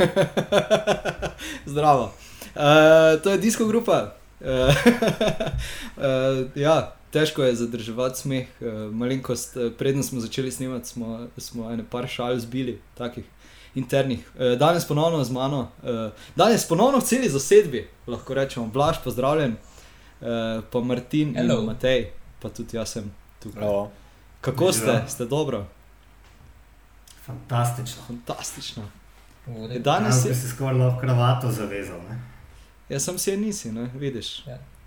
Zdravo. Uh, to je disko grupa. Uh, uh, ja, težko je zadržati smeh. Uh, malenkost, predno smo začeli snemati, smo, smo ene par šal zbili, takih internih. Uh, danes ponovno z mano, uh, danes ponovno v celi zasedbi, lahko rečemo, Blaž, pozdravljen, uh, pa Martin Hello. in Matej, pa tudi jaz sem tukaj. Bravo. Kako ste? Živijo. Ste dobro? Fantastično. Fantastično. Danes je, si skoraj lahko kravato zavezal. Ne, jaz sem si je nisi, ne? vidiš.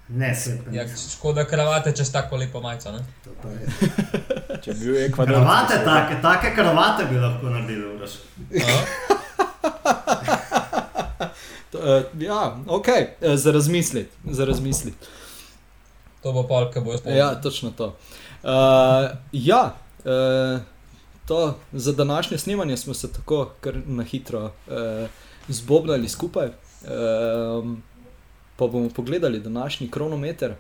ne se pa Ja, nisem. škoda kravate čez tako lepo majico. Ne? To pa je. Če bi bil Ekvador. Kravate, take, take kravate bi lahko. A? To, uh, ja, ok, uh, za razmisliti. Za razmisliti. To bo pol, ki bo spomnil. Ja, točno to. Uh, ja, uh, to za današnje snemanje smo se tako kar na hitro uh, zbobnali skupaj. Um, pa bomo pogledali današnji kronometer,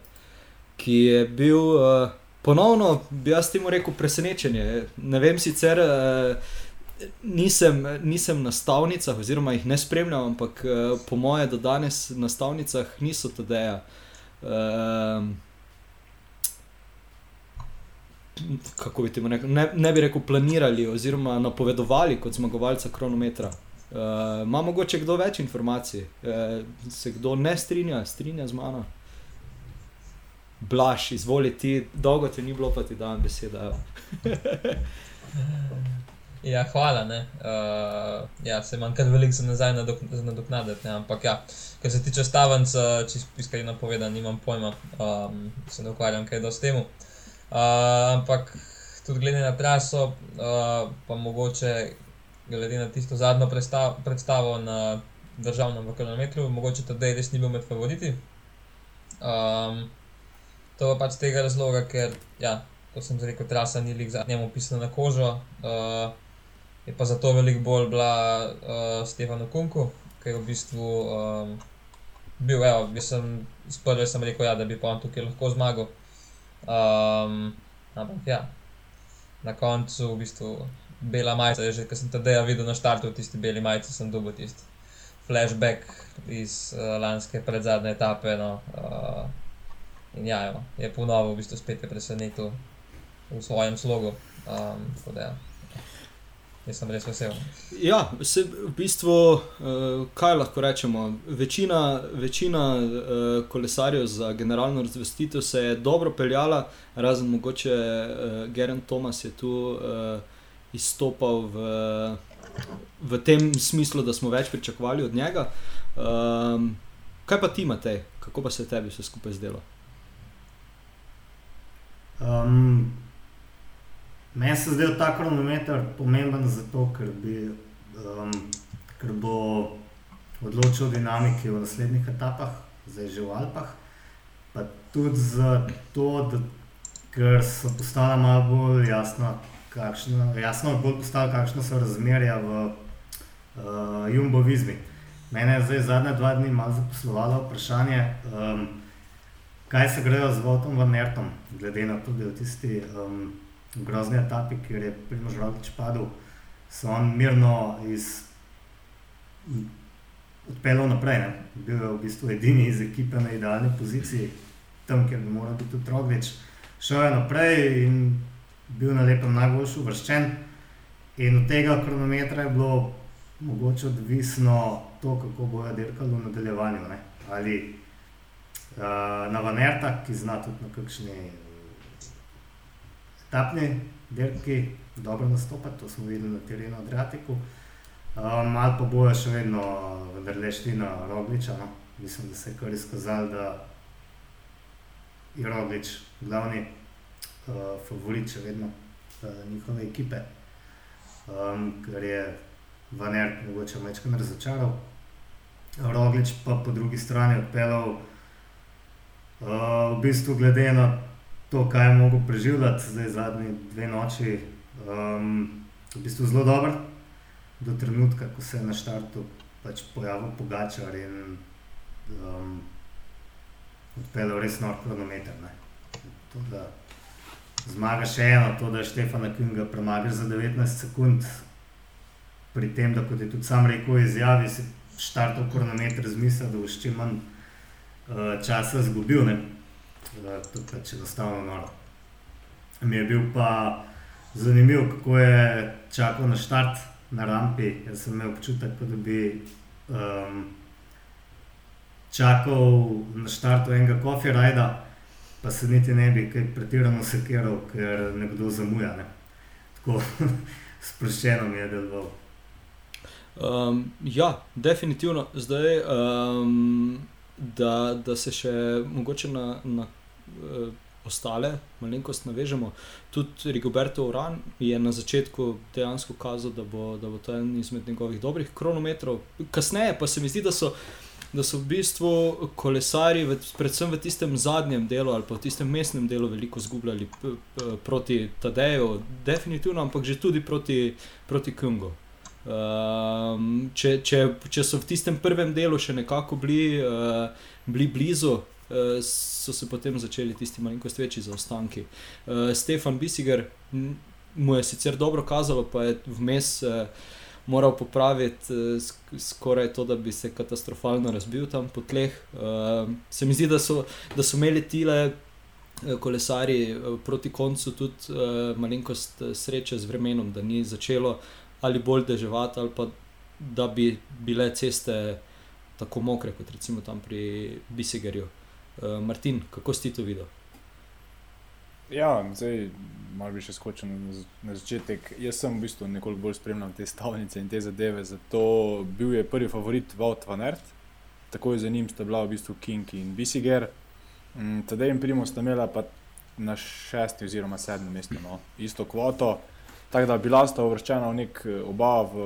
ki je bil uh, ponovno, bi jaz temu rekel, presenečenje. Ne vem sicer. Uh, Nisem, nisem na stavnicah, oziroma jih ne spremljam, ampak uh, po moje, do danes na stavnicah niso tadeja. Um, kako bi temu rekel, ne, ne bi rekel planirali oziroma napovedovali kot zmagovalca kronometra. Uh, ima mogoče kdo več informacij, uh, se kdo ne strinja, strinja z mano. Blaž, izvoli ti, dolgo ti ni bilo, pa ti dam besedo. Ja, hvala. ne. Uh, ja, se imam kar veliko za nazaj nadok- nadoknaditi, ampak ja, kar se tiče stavanc, čisto iskreno povedano, nimam pojma, um, se ne ukvarjam kaj dosti temu. Uh, ampak tudi glede na traso, uh, pa mogoče glede na tisto zadnjo predstav, predstavo na državnem kilometru, mogoče tudi res ni bil med favoriti. Um, to pa pač tega razloga, ker ja, kot sem rekel, trasa ni lik za njemu pisana na kožo. Uh, je pa zato veliko bolj bila uh, Stefanu Kunku, ki je v bistvu um, bil, evo, jaz sem sprva rekel, ja, da bi pa on tukaj lahko zmagal. Um, ampak ja, na koncu v bistvu bela majica, že, ker sem tedaj videl na štartu v tisti beli majici, sem dobil tisti flashback iz uh, lanske predzadnje etape. No, uh, in ja, evo, je ponovno v bistvu spet je presenetil v svojem slogu. Um, da, ja. Jaz sem res vesel. Ja, se, v bistvu, uh, kaj lahko rečemo? Večina, večina uh, kolesarjev za generalno razvrstitev se je dobro peljala, razen mogoče uh, Geren Thomas je tu uh, izstopal v, v tem smislu, da smo več pričakovali od njega. Um, kaj pa ti, Matej, kako pa se je tebi vse skupaj zdelo? Um, meni se zdel ta kronometer pomemben zato, ker, bi, um, ker bo odločil o dinamiki v naslednjih etapah, zdaj že v Alpah. Pa tudi zato, da, ker so postala malo bolj jasna, kakšna, jasno bolj postala, kakšna so razmerja v uh, Jumbo-Vizmi. Mene je zdaj zadnja dva dni malo zaposlovalo vprašanje. Um, kaj se grejo z Votom Van Nertom, glede na to, da je v tisti um, grozni etapi, kjer je Primož Roglič padel, se on mirno iz, odpeljal naprej. Ne? Bil je v bistvu edini iz ekipe na idealni poziciji, tam, kjer bi moral biti tudi Roglič. Šel je naprej in bil na lepem najboljši uvrščen. In od tega kronometra je bilo mogoče odvisno to, kako bojo dirkali v nadaljevanju. Ne? Ali Uh, na Vanerta, ki zna tudi na kakšni etapni dirki dobro nastopati, to smo videli na terenu Adriatiku. Um, ali pa bojo še vedno vendarle šli na Rogliča. No? Mislim, da se je kar izkazalo, da je Roglič glavni uh, favorit še vedno uh, njihove ekipe, um, ker je Vanert mogoče večkrat razočaral. Roglič pa po drugi strani odpeljal Uh, v bistvu, glede na to, kaj je mogel preživljati zdaj zadnji dve noči, um, v bistvu zelo dober do trenutka, ko se je na štartu pač pojavil Pogačar in um, odpeljal res nor kronometer. ne. To, da zmaga še eno, to, da je Štefana Kinga premagal za 19 sekund, pri tem, da kot je tudi sam rekel, izjavi si štartov kronometer z mislijo, da boš čim manj uh, časa izgubil. Uh, to je pač enostavno noro. Mi je bil pa zanimiv, kako je čakal na štart na rampi. Jaz sem imel občutek, da bi um, čakal na štartu enega kofirajda, pa se niti ne bi kaj pretirano sekiral, ker nekdo zamuja. Ne? Tako sproščeno mi je deloval. Um, ja, definitivno. Zdaj, um, da, da se še mogoče na, na ostale malenkosti navežemo. Tudi Rigoberto Uran je na začetku dejansko kazal, da bo, da bo to en izmed njegovih dobrih kronometrov. Kasneje pa se mi zdi, da so. Da so v bistvu kolesari, predvsem v tistem zadnjem delu ali pa v tistem mestnem delu, veliko izgubljali proti Tadeju, definitivno, ampak že tudi proti, proti Kungu. Um, če, če, če so v tistem prvem delu še nekako bili, uh, bili blizu, so se potem začeli tisti malenkost večji zaostanki. Uh, Stefan Bisiger mu je sicer dobro kazalo, pa je vmes uh, moral popraviti uh, skoraj to, da bi se katastrofalno razbil tam po tleh. Uh, se mi zdi, da so, da so imeli tile. Kolesari proti koncu tudi uh, malenkost sreče z vremenom, da ni začelo ali bolj deževati, ali pa da bi bile ceste tako mokre, kot recimo tam pri Bisigerju. Uh, Martin, kako si to videl? Ja, zdaj malo bi še skočil na, začetek. Jaz sem v bistvu nekoliko bolj spremljal te stavnice in te zadeve, zato bil je prvi favorit Vaut van Ert, tako je za njim sta bila v bistvu King in Bisiger. Mm, Tadej in Primo sta imela pa na šesti oziroma sedmem mestu no, isto kvoto. Tako da bila sta uvrščena v nek oba v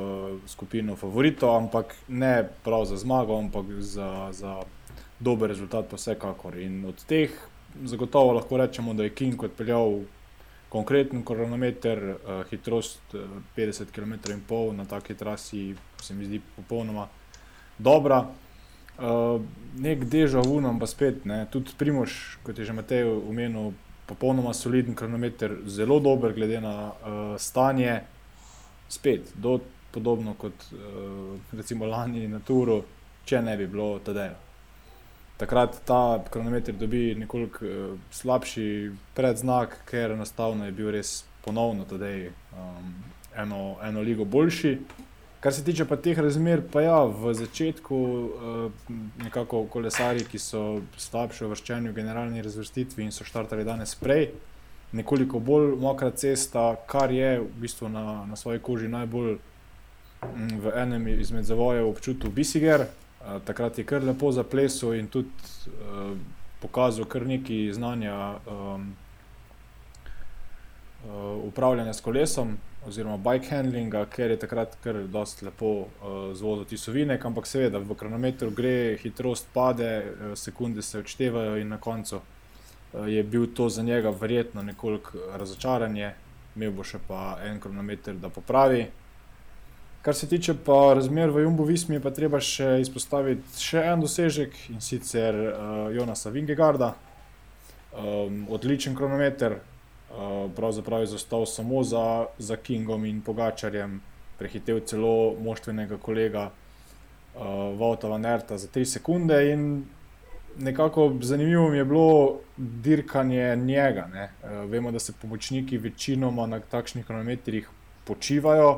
skupino favoritov, ampak ne prav za zmago, ampak za. za dober rezultat, pa vsekakor. In od teh zagotovo lahko rečemo, da je King odpeljal konkreten kronometer, uh, hitrost uh, 50 km/h na taki trasi, se mi zdi popolnoma dobra. Uh, nek deža vunom, pa spet, ne, tudi Primož, kot je že Matej omenil, popolnoma soliden kronometer, zelo dober, glede na uh, stanje, spet, do, podobno kot uh, recimo lani na Turu, če ne bi bilo tedaj takrat ta kronometer dobi nekoliko uh, slabši predznak, ker enostavno je bil res ponovno tedaj, um, eno, eno ligo boljši. Kar se tiče pa teh razmer, pa ja, v začetku uh, nekako kolesari, ki so slabše uvrščeni v generalni razvrstitvi in so štartali danes prej, nekoliko bolj mokra cesta, kar je v bistvu na, na svoji koži najbolj um, v enem izmed zavojev občutil Bisiger. Takrat je kar lepo zaplesal in tudi uh, pokazal kar nekaj znanja um, uh, upravljanja s kolesom, oziroma bike handlinga, ker je takrat kar dosti lepo uh, zvozil tisovinek, ampak seveda v kronometru gre, hitrost pade, uh, sekunde se odštevajo in na koncu uh, je bil to za njega verjetno nekoliko razočaranje, imel bo še pa en kronometer, da popravi. Kar se tiče pa razmer v Jumbo Vismi, pa treba še izpostaviti še en dosežek in sicer uh, Jonasa Vingegarda. Um, odličen kronometer, uh, pravzaprav je zastal samo za, za Kingom in Pogačarjem, prehitev celo moštvenega kolega uh, Vauta Van Erta za 3 sekunde. In nekako zanimivo mi je bilo dirkanje njega. Uh, vemo, da se pomočniki večinoma na takšnih kronometrih počivajo.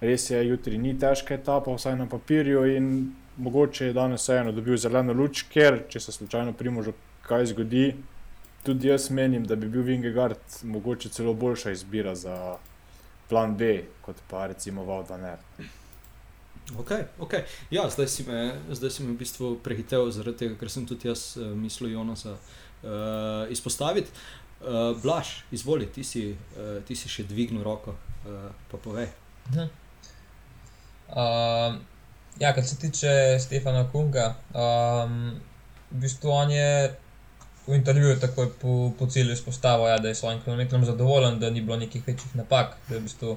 Res je, jutri ni težka etapa, vsaj na papirju, in mogoče je danes vseeno dobil zeleno luč, ker če se slučajno primožo kaj zgodi, tudi jaz menim, da bi bil Vingegard mogoče celo boljša izbira za plan B, kot pa recimo Valdaner. Ok, ok. Ja, zdaj si me, zdaj si me v bistvu prehitel, zaradi tega, ker sem tudi jaz uh, mislil Jonasa uh, izpostaviti. Uh, Blaž, izvoli, ti si, uh, ti si še dvignil roko, uh, pa povej. Mhm. Uh, ja, kar se tiče Stefana Kunga, um, v bistvu on je v intervjuju takoj po, po cilju izpostavil, ja, da je s svojim kilometrom zadovoljen, da ni bilo nekih večjih napak, da je v bistvu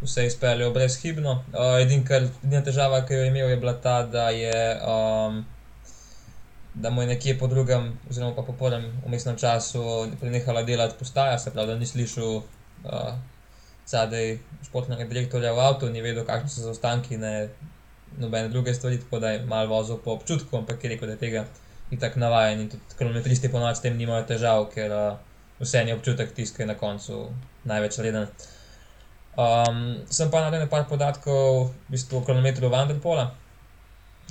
vse izpeljal brezhibno. Uh, edina težava, ki jo je imel, je bila ta, da je. Um, Da mu je nekje po drugem, oziroma pa po prvem umestnem času, prenehala delati postaja, se pravi, da ni slišal uh, zadaj športnega direktorja v avtu, ni vedel, kakšni so zaostanki, ne nobene druge stvari, tako da je malo vozil po občutku, ampak je rekel, da je tega in tako navajen in tudi kronometristi ponovadi s tem nimajo težav, ker uh, vse je občutek tiskaj na koncu največ vreden. Um, sem pa naredil nekaj podatkov v bistvu o kronometru Vanderpola.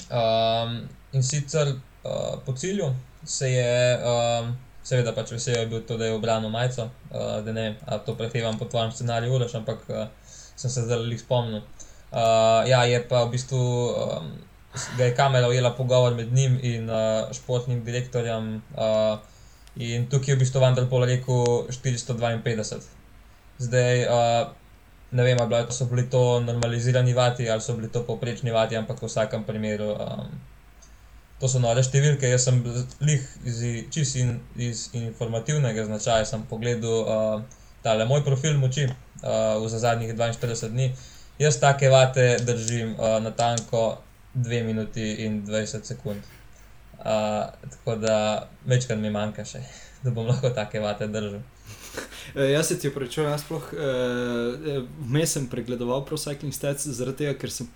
Um, in sicer uh, po cilju se je, um, seveda, pač vesel je bil to, da je obranil majico, uh, da ne, a to prehevam po tvojem scenariju, uraš, ampak uh, sem se zdaj jih spomnil. Uh, ja, je pa v bistvu, um, ga je kamera ujela pogovor med njim in uh, športnim direktorjem. Uh, in tukaj je v bistvu Vanderpol rekel 452. Zdaj, uh, ne vem, ali so bili to normalizirani vati ali so bili to poprečni vati, ampak v vsakem primeru. Um, To so nore številke, jaz sem jih iz, in, iz informativnega značaja pogledal uh, tale moj profil moči uh, za zadnjih 42 dni. Jaz take vate držim uh, na tanko 2 minuti in 20 sekund. Uh, tako da večkrat mi manjka še, da bom lahko take vate držal. E, jaz se ti opravičujem, jaz sploh eh, vmes sem pregledoval Pro Cycling Stats, zaradi tega, ker sem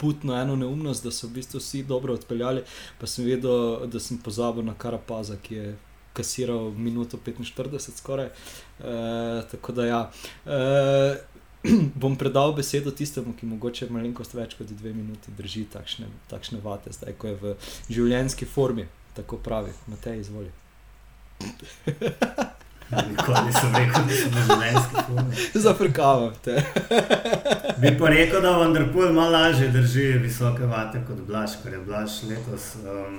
butno eno neumnost, da so v bistvu vsi dobro odpeljali, pa sem vedel, da sem pozabil na Karapaza, ki je kasiral minuto 45 skoraj. Eh, tako da ja. Eh, Bom predal besedo tistemu, ki mogoče malenkost več kot dve minuti drži takšne, takšne vate, zdaj ko je v življenjski formi, tako pravi. Matej, izvoli. Nikoli nisem rekel, da sem življenjski formi. Zafrkavam te. Bi pa rekel, da Vanderpool malo lažje drži visoke vate kot Blaž, ker je Blaž letos, um,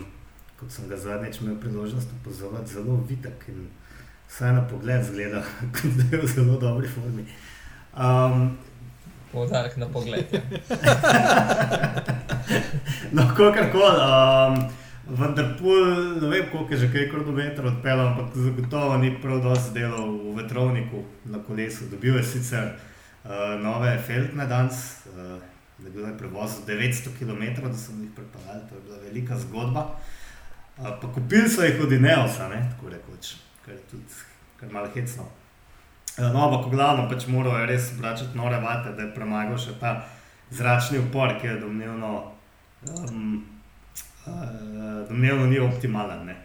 kot sem ga zadnjič imel priložnost opozoriti, zelo vitek in vsaj na pogled zgleda, kot da je v zelo dobri formi. Um, Podarek na pogled. Ja. no, kako koli. Um, Vendar, pol, ne vem, koliko je že kaj kronometrov odpeljal, ampak zagotovo ni prav dosti delal v vetrovniku na kolesu. Dobil je sicer uh, nove Feldne danes, uh, da je bil prevoz 900 km, da so jih pripeljali, to je bila velika zgodba. Uh, pa kupili so jih od Ineosa, ne, tako rekoč, kar je tudi kar malo hecno. Uh, no, ampak glavno pač morajo res vračati nore vate, da je premagal še ta zračni upor, ki je domnevno. Um, domnevno ni optimalen, ne?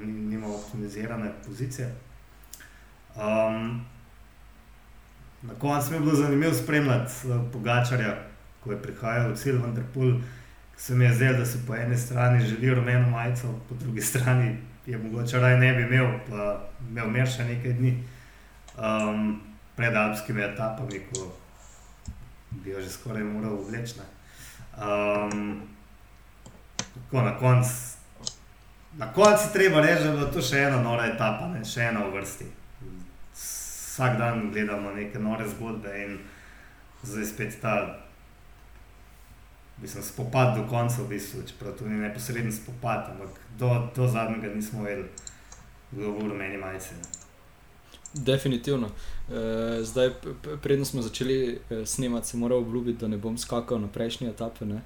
nima optimizirane pozicije. Um, na koncu mi je bilo zanimivo spremljati uh, Pogačarja, ko je prihajal v cilj Vendrpul, ki se mi je zdelo, da si po eni strani želi rumeno majico, po drugi strani je mogoče raj ne bi imel, pa imel mer še nekaj dni um, pred alpskimi etapami, ko bi jo že skoraj moral vleči. Um, tako na koncu. Na koncu treba reči, da je to še ena nora etapa, ne? še ena v vrsti. Vsak dan gledamo neke nore zgodbe in zdaj spet ta mislim, spopad do konca, v bistvu, čeprav to ni neposreden spopad, ampak do, do zadnjega nismo vedeli, kdo bo v meni majice. Definitivno. E, zdaj, predno smo začeli e, snemati, se moram obljubiti, da ne bom skakal na prejšnje etape. Ne?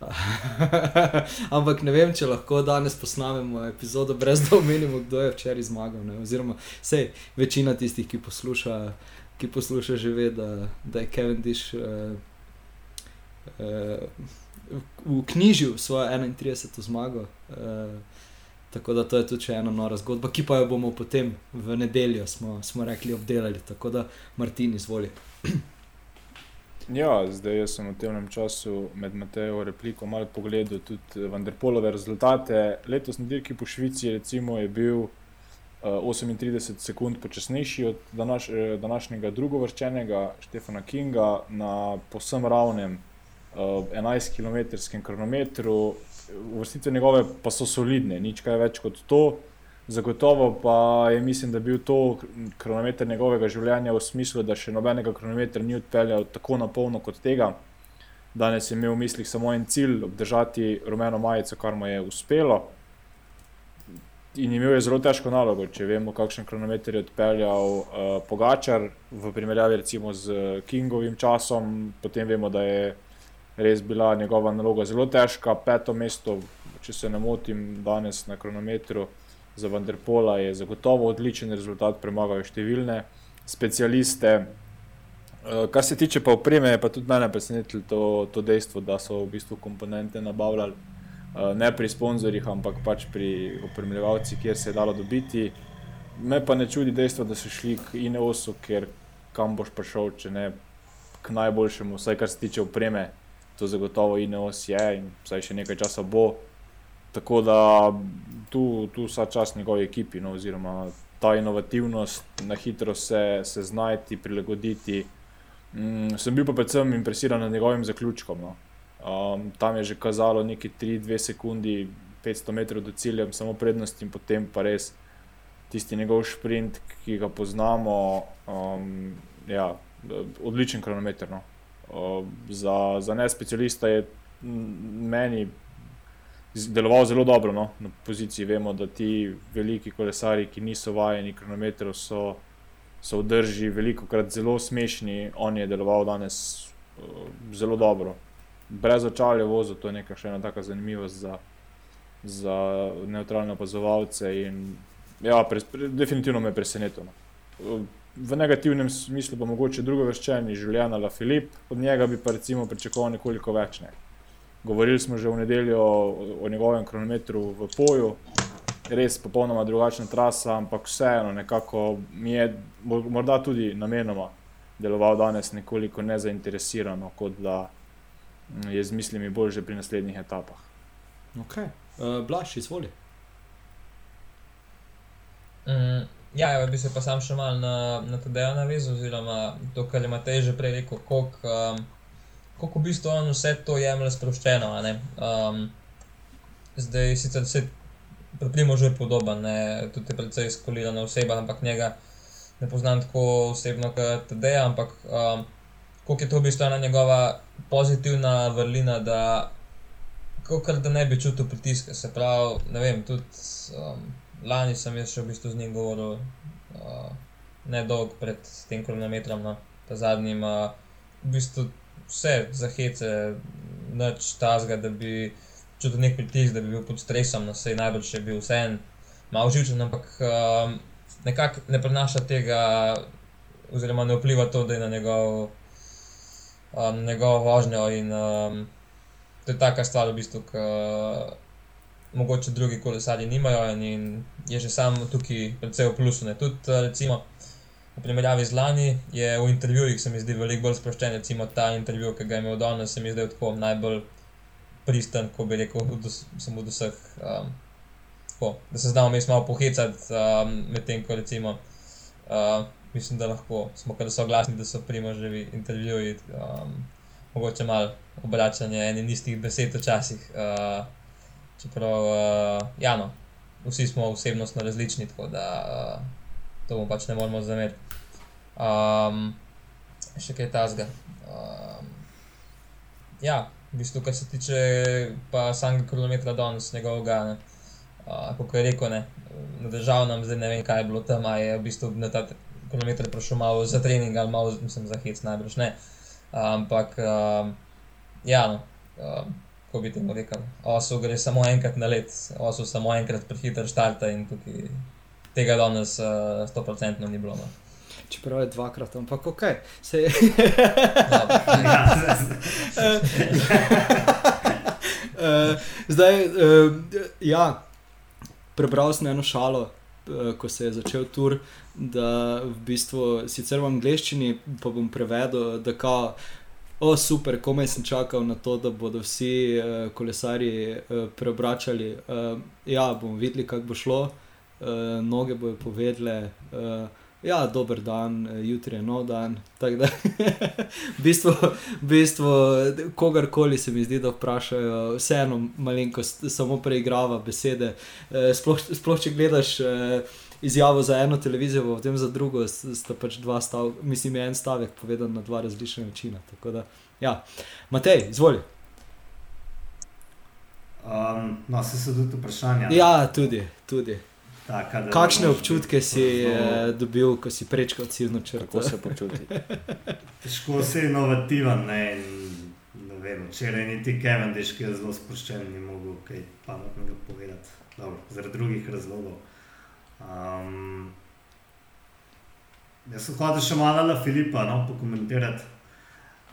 Ampak ne vem, če lahko danes posnamemo epizodo, brez da omenimo, kdo je včeraj zmagal. Ne? Oziroma, vse večina tistih, ki posluša, ki posluša že ve, da, da je Kevin Dish uh, uh, v knjižju svojo 31. zmago. Uh, tako da to je tudi ena nora zgodba, ki pa jo bomo potem v nedeljo, smo, smo rekli, obdelali. Tako da, Martin, izvoli. Ja, zdaj sem v tem času med Matejo repliko malo pogledal tudi Vanderpolove rezultate. Letos na dirki po Švici recimo, je bil uh, 38 sekund počasnejši od današ, eh, današnjega drugovrščenega Štefana Kinga na posem ravnem uh, 11 km kronometru. Vrstice njegove pa so solidne, nič kaj več kot to. Zagotovo pa je mislim, da je bil to kronometer njegovega življenja v smislu, da še nobenega kronometra ni odpeljal tako na polno kot tega. Danes je imel v mislih samo en cilj, obdržati rumeno majico, kar mu je uspelo. In imel je zelo težko nalogo, če vemo, kakšen kronometer je odpeljal uh, Pogačar v primerjavi recimo z Kingovim časom. Potem vemo, da je res bila njegova naloga zelo težka. Peto mesto, če se ne motim, danes na kronometru za Vanderpola je zagotovo odličen rezultat, premagajo številne specialiste. Uh, kar se tiče pa opreme, je pa tudi mene presenetilo to, to dejstvo, da so v bistvu komponente nabavljali uh, ne pri sponzorjih, ampak pač pri opremljevalcih, kjer se je dalo dobiti. Me pa ne čudi dejstvo, da so šli k Ineosu, ker kam boš prišel, če ne k najboljšemu, vsaj kar se tiče opreme. To zagotovo Ineos je in vsaj še nekaj časa bo. Tako da tu, tu vsa čas njegovi ekipi, no, oziroma ta inovativnost, na hitro se, se znajti, prilagoditi. Mm, sem bil pa predvsem impresiran nad njegovim zaključkom. No. Um, tam je že kazalo nekaj 3-2 sekunde, 500 metrov do cilja, samo prednost in potem pa res tisti njegov sprint, ki ga poznamo. Um, ja, odličen kronometer. No. Uh, za, za ne specialista je meni deloval zelo dobro no, na poziciji. Vemo, da ti veliki kolesari, ki niso vajeni kronometrov, so, so v drži veliko krat zelo smešni. On je deloval danes uh, zelo dobro. Brez očalja vozil, to je nekaj še ena taka zanimivost za, za neutralne opazovalce. In, ja, pre, pre, definitivno me je presenetilo. No. V negativnem smislu pa mogoče drugo vrščenje, Žuljana La Filip, od njega bi pa recimo pričakoval nekoliko več. Ne. Govorili smo že v nedeljo o, njegovem kronometru v Poju, res popolnoma drugačna trasa, ampak vseeno nekako mi je morda tudi namenoma deloval danes nekoliko nezainteresirano, kot da mm, je z mislimi bolj že pri naslednjih etapah. Ok, uh, Blaž, izvoli. Mm, ja, bi se pa sam še mal na, na to delo navezal, oziroma to, kar je Matej že prej rekel, koliko. Um, kako v bistvu on vse to jemlje sproščeno. Um, zdaj sicer se priprimo že podoben, ne? tudi precej skolirana oseba, ampak njega ne poznam tako osebno kot TD, ampak um, koliko je to v bistvu ena njegova pozitivna vrlina, da, kakor, da ne bi čutil pritiska. Se pravi, ne vem, tudi um, lani sem jaz še v bistvu z njim govoril. Uh, Ne dolgo pred tem kronometrom, no, ta zadnjim, uh, v bistvu vse zahece, noč tazga, da bi čutil nek pritisk, da bi bil pod stresom, no se je najbolj še bil vse en, malo živčen, ampak um, nekako ne prenaša tega, oziroma ne vpliva to, da je na njegov, um, njegovo vožnjo in um, to je taka stvar, v bistvu, ki mogoče drugi kolesari nimajo in, in je že sam tukaj predvsej v plusu. Tudi, recimo, v primerjavi z lani, je v intervjujih se mi zdi veliko bolj sproščen. Recimo ta intervju, ki ga je imel danes, se mi zdi tako najbolj pristen, ko bi rekel, sem od vseh. Um, tako, da se znamo mi malo pohecati, um, medtem ko recimo. Uh, mislim, da lahko smo kar soglasni, da so primoževi intervjuji, um, mogoče malo obračanje enih istih besed včasih. Uh, čeprav, uh, ja, no, vsi smo osebnostno različni, tako da uh, to mu pač ne moremo zameriti. Um, še kaj tasga. Um, ja, v bistvu, kar se tiče pa samega kilometra danes, njegovega, uh, kako je rekel, ne, na državnem, zdaj ne vem, kaj je bilo tam, je v bistvu na ta kilometr prišel malo za trening ali malo, mislim, za hec najbrž ne. Ampak, um, ja, no. Um, Ko bi temu rekel, osu gre samo enkrat na let, osu samo enkrat prehiter štarta in tukaj tega danes uh, 100% ni bilo. No. Čeprav je dvakrat, ampak ok. Se... uh, zdaj, uh, ja, prebral sem eno šalo, uh, ko se je začel tur, da v bistvu sicer v angleščini pa bom prevedel, da kao. O, super, komaj sem čakal na to, da bodo vsi uh, kolesari uh, preobračali. Uh, ja, bomo videli, kako bo šlo. Uh, noge bojo povedale, uh, ja, dober dan, uh, jutri je nov dan. Da, v bistvu, v bistvu kogarkoli se mi zdi, da vprašajo, vseeno malenkost, samo preigrava besede. Uh, sploh, sploh če gledaš. Uh, Izjavo za eno televizijo, potem za drugo, sta pač dva stavka, mislim, je en stavek povedan na dva različna načina. Da, ja. Matej, izvoli. Um, no, se so tudi vprašanja. Ja, tudi. tudi. Taka, Kakšne občutke si uh, dobil, ko si prečkal ciljno črto? Kako se počutiš? Težko si inovativen. Ne, ne vem, včeraj niti Kevin, ki je zelo sproščen, ni mogel kaj pametnega povedati. Dobro, zaradi drugih razlogov. Um, Jaz sem hodil še malo na Filipa, no, pokomentirati.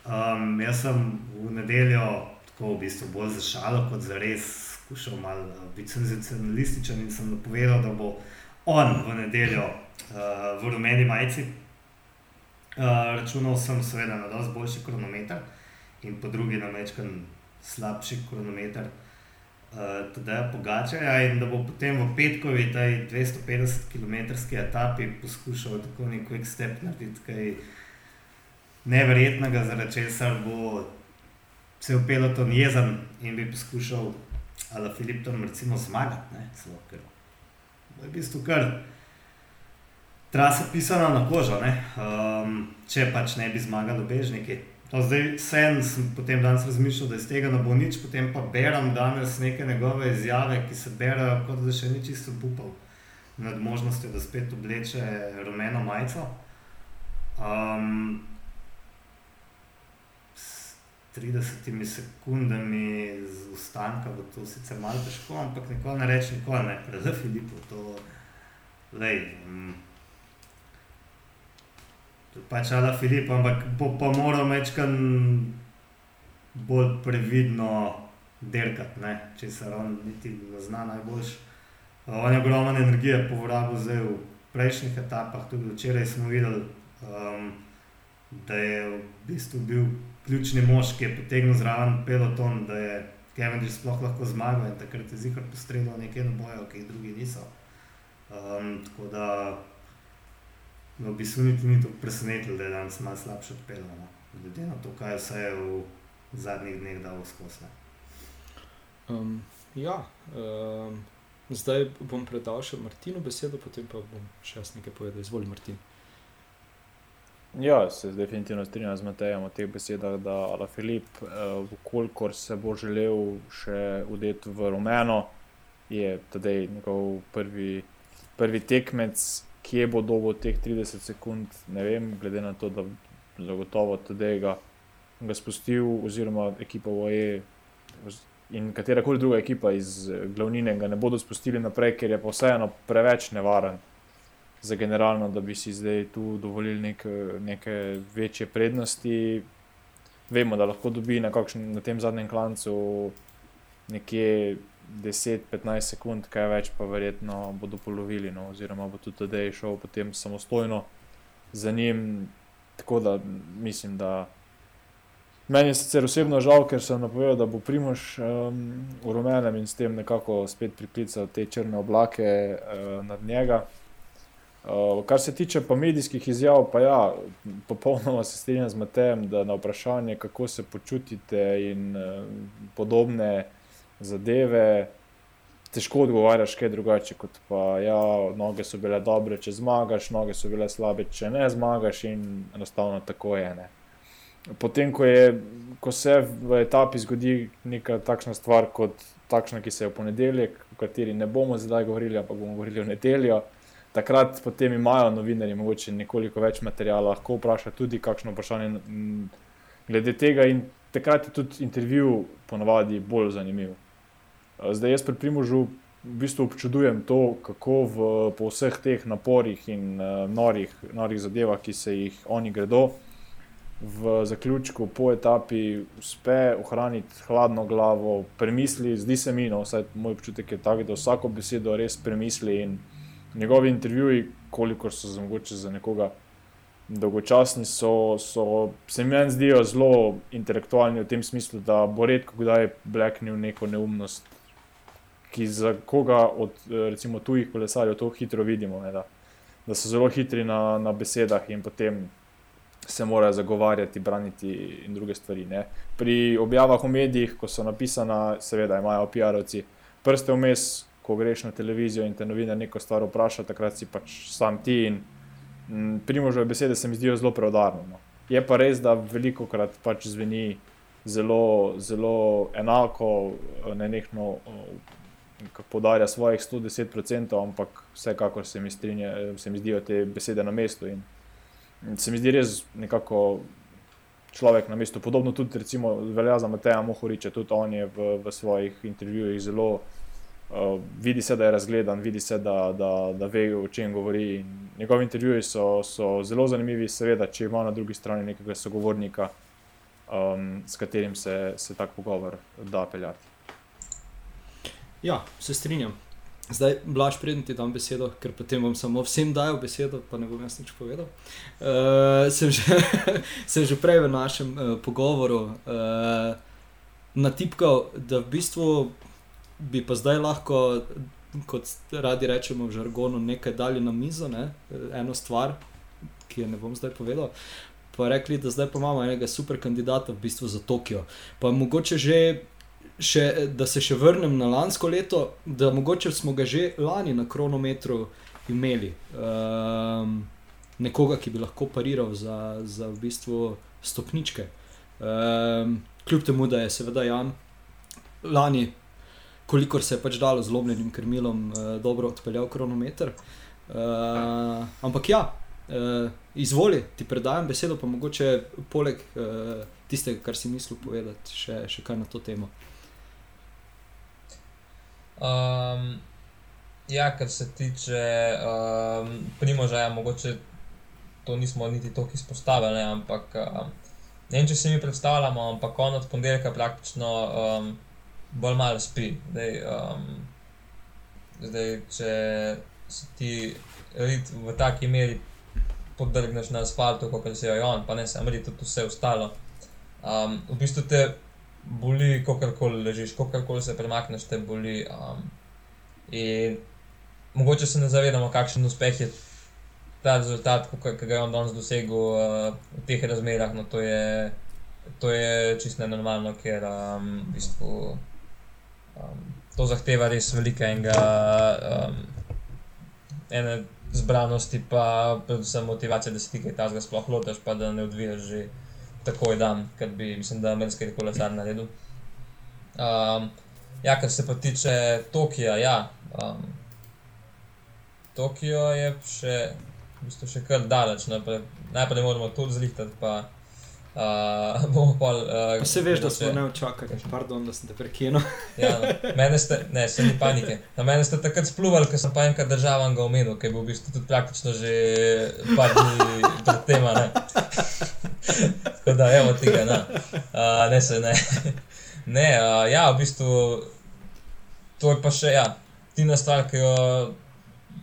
Um, jaz sem v nedeljo, tako v bistvu bolj za šalo, kot za res, skušal malo uh, biti senzacionalističen in sem napovedal, da bo on v nedeljo uh, v rumeni majici. Uh, računal sem seveda na dosti boljši kronometer in po drugi na večkrat slabši kronometer. Uh, tudi Pogačarja in da bo potem v petkovi, tej 250 km etapi, poskušal tako nek quick step narediti, kaj neverjetnega, zaradi česar bo cel peloton jezen in bi poskušal, ali Filip tam recimo zmagati, ne, celo ker bo v bistvu kar trasa pisana na kožo, ne, um, če pač ne bi zmagali obežniki. No, zdaj sem, sem potem danes razmišljal, da iz tega ne bo nič, potem pa berem danes neke njegove izjave, ki se berajo, kot da še ni čisto upal nad možnostjo, da spet obleče rumeno majico. Um, 30 sekundami z ustanka bo to sicer malo težko, ampak nikoli ne reči, nikoli ne, predvsem Filipu. To, lej, um, to pač ala Filip, ampak bo pa moral večkrat bolj previdno dirkati, če se on niti ne zna najboljš. On je ogromno energije porabil zdaj v prejšnjih etapah, tudi včeraj smo videli, um, da je v bistvu bil ključni mož, ki je potegnil zraven peloton, da je Kevin že sploh lahko zmagal in takrat je zihar postredil nekaj na bojo, ki jih drugi niso. Um, tako da v bistvu niti ni to presenetilo, da je danes malo slabše odpeljal, no? glede na to, kaj vse je v zadnjih dneh dal skozi. Um, ja, um, zdaj bom predal še Martinu besedo, potem pa bom še nekaj povedal. Izvoli, Martin. Ja, se definitivno strinjam z Matejem o teh besedah, da Ala Filip, eh, se bo želel še udeti v rumeno, je tedaj njegov prvi, prvi tekmec, kje bo dolgo teh 30 sekund, ne vem, glede na to, da zagotovo tedaj ga, ga spustil, oziroma ekipa VOE in katera koli druga ekipa iz glavnine ga ne bodo spustili naprej, ker je pa vseeno preveč nevaren za generalno, da bi si zdaj tu dovolili nek, neke večje prednosti. Vemo, da lahko dobi na, kakšen, na tem zadnjem klancu nekje 10-15 sekund, kaj več, pa verjetno bodo polovili, no, oziroma bo tudi tedaj šel potem samostojno za njim. Tako da mislim, da. Meni je sicer osebno žal, ker sem napovedal, da bo Primož um, v rumenem in s tem nekako spet priklical te črne oblake uh, nad njega. Uh, kar se tiče pa medijskih izjav, pa ja, popolnoma se strinjam z Matejem, da na vprašanje, kako se počutite in uh, podobne zadeve, težko odgovarjaš kaj drugače kot pa, ja, noge so bile dobre, če zmagaš, noge so bile slabe, če ne zmagaš in enostavno tako je. Ne. Potem, ko, je, ko se v etapi zgodi neka takšna stvar, kot takšna, ki se je v ponedeljek, o kateri ne bomo zdaj govorili, ampak bomo govorili o nedeljo takrat potem imajo novinarji mogoče nekoliko več materijala, lahko vprašajo tudi kakšno vprašanje glede tega. In takrat je tudi intervju ponovadi bolj zanimiv. Zdaj jaz pri Primožu v bistvu občudujem to, kako v, po vseh teh naporih in uh, norih, norih zadevah, ki se jih oni gredo. V zaključku, po etapi, uspe ohraniti hladno glavo, premisli, zdi se mi, no, vsaj moj občutek je tak, da vsako besedo res premisli in njegovi intervjuji, koliko so za mogoče za nekoga dolgočasni, so, so se mi zdijo zelo intelektualni v tem smislu, da bo redko kdaj bleknil neko neumnost, ki za koga od recimo tujih kolesarjev to hitro vidimo. Ne, da, da so zelo hitri na, na besedah in potem. Se morajo zagovarjati, braniti in druge stvari. Ne. Pri objavah v medijih, ko so napisane, seveda imajo PR-ovci prste vmes, ko greš na televizijo in te novinar neko stvar vpraša, takrat si pač sam ti. In mm, primožje besede se mi zdijo zelo preudarne. No. Je pa res, da veliko krat pač zveni zelo, zelo enako, ne nekno. Podarja svojih 110%, ampak vsekakor se mi, strinja, se mi zdijo te besede na mestu. In se mi zdi res nekako človek na mestu. Podobno tudi, recimo, velja za Mateja Mohoriča, tudi on je v, v svojih intervjujih zelo Uh, vidi se, da je razgledan, vidi se, da, da, da ve, o čem govori. In njegovi intervjuji so, so zelo zanimivi, seveda, če ima na drugi strani nekega sogovornika, um, s katerim se, se tak pogovor da peljati. Ja, se strinjam. Zdaj, blaž, predem ti dam besedo, ker potem bom samo vsem dajal besedo, pa ne bom jaz nič povedal. Uh, sem, že, sem že prej v našem uh, pogovoru uh, natipkal, da v bistvu bi pa zdaj lahko, kot radi rečemo v žargonu, nekaj dali na mizo, ne? eno stvar, ki jo ne bom zdaj povedal. Pa rekli, da zdaj pa imamo enega super kandidata v bistvu za Tokio. Pa mogoče že, še, da se še vrnem na lansko leto, da mogoče smo ga že lani na kronometru imeli. Um, nekoga, ki bi lahko pariral za, za v bistvu stopničke. Um, kljub temu, da je seveda Jan lani kolikor se je pač dalo z lomljenim krmilom, uh, dobro odpeljal kronometer. Uh, ampak ja, uh, izvoli, ti predajam besedo, pa mogoče poleg uh, tistega, kar si mislil povedati, še, še kaj na to temo. Um, ja, kar se tiče um, primožja, ja, mogoče to nismo niti tako izpostavili, ampak um, ne vem, če si mi predstavljamo, ampak on od ponedeljka praktično. Um, bolj malo spi. Zdaj, um, zdaj, če si ti v taki meri podrgneš na asfaltu, kot se je on, pa ne samo reči tudi vse ostalo. Um, v bistvu te boli, kakorkoli ležiš, kakorkoli se premakneš, te boli. Um, in mogoče se ne zavedamo, kakšen uspeh je ta rezultat, ki ga je on danes dosegel uh, v teh razmerah. No, to je, je čisto nenormalno, ker um, v bistvu. Um, to zahteva res veliko enega, um, ene zbranosti, pa predvsem motivacije, da se ti kaj tajnega sploh lotiš, pa da ne odvijaš že takoj dan, ker bi, mislim, da ameriški kolesar naredil. Um, ja, kar se pa tiče Tokija, ja. Um, Tokio je še, v bistvu še kar daleč, naprej. najprej moramo to zlihtati, pa Uh, bomo pa. Uh, Vse veš, da smo ne očakali, pardon, da sem te prekinil. ja, no. mene ste, ne, se ni panike. Na mene ste takrat spluvali, ker sem pa enkrat državam ga omenil, ker je bil v bistvu tudi praktično že par dni pred tema. Tako da, evo tega, no. uh, ne se ne. ne, uh, ja, v bistvu to je pa še, ja, tina stvar, ki jo.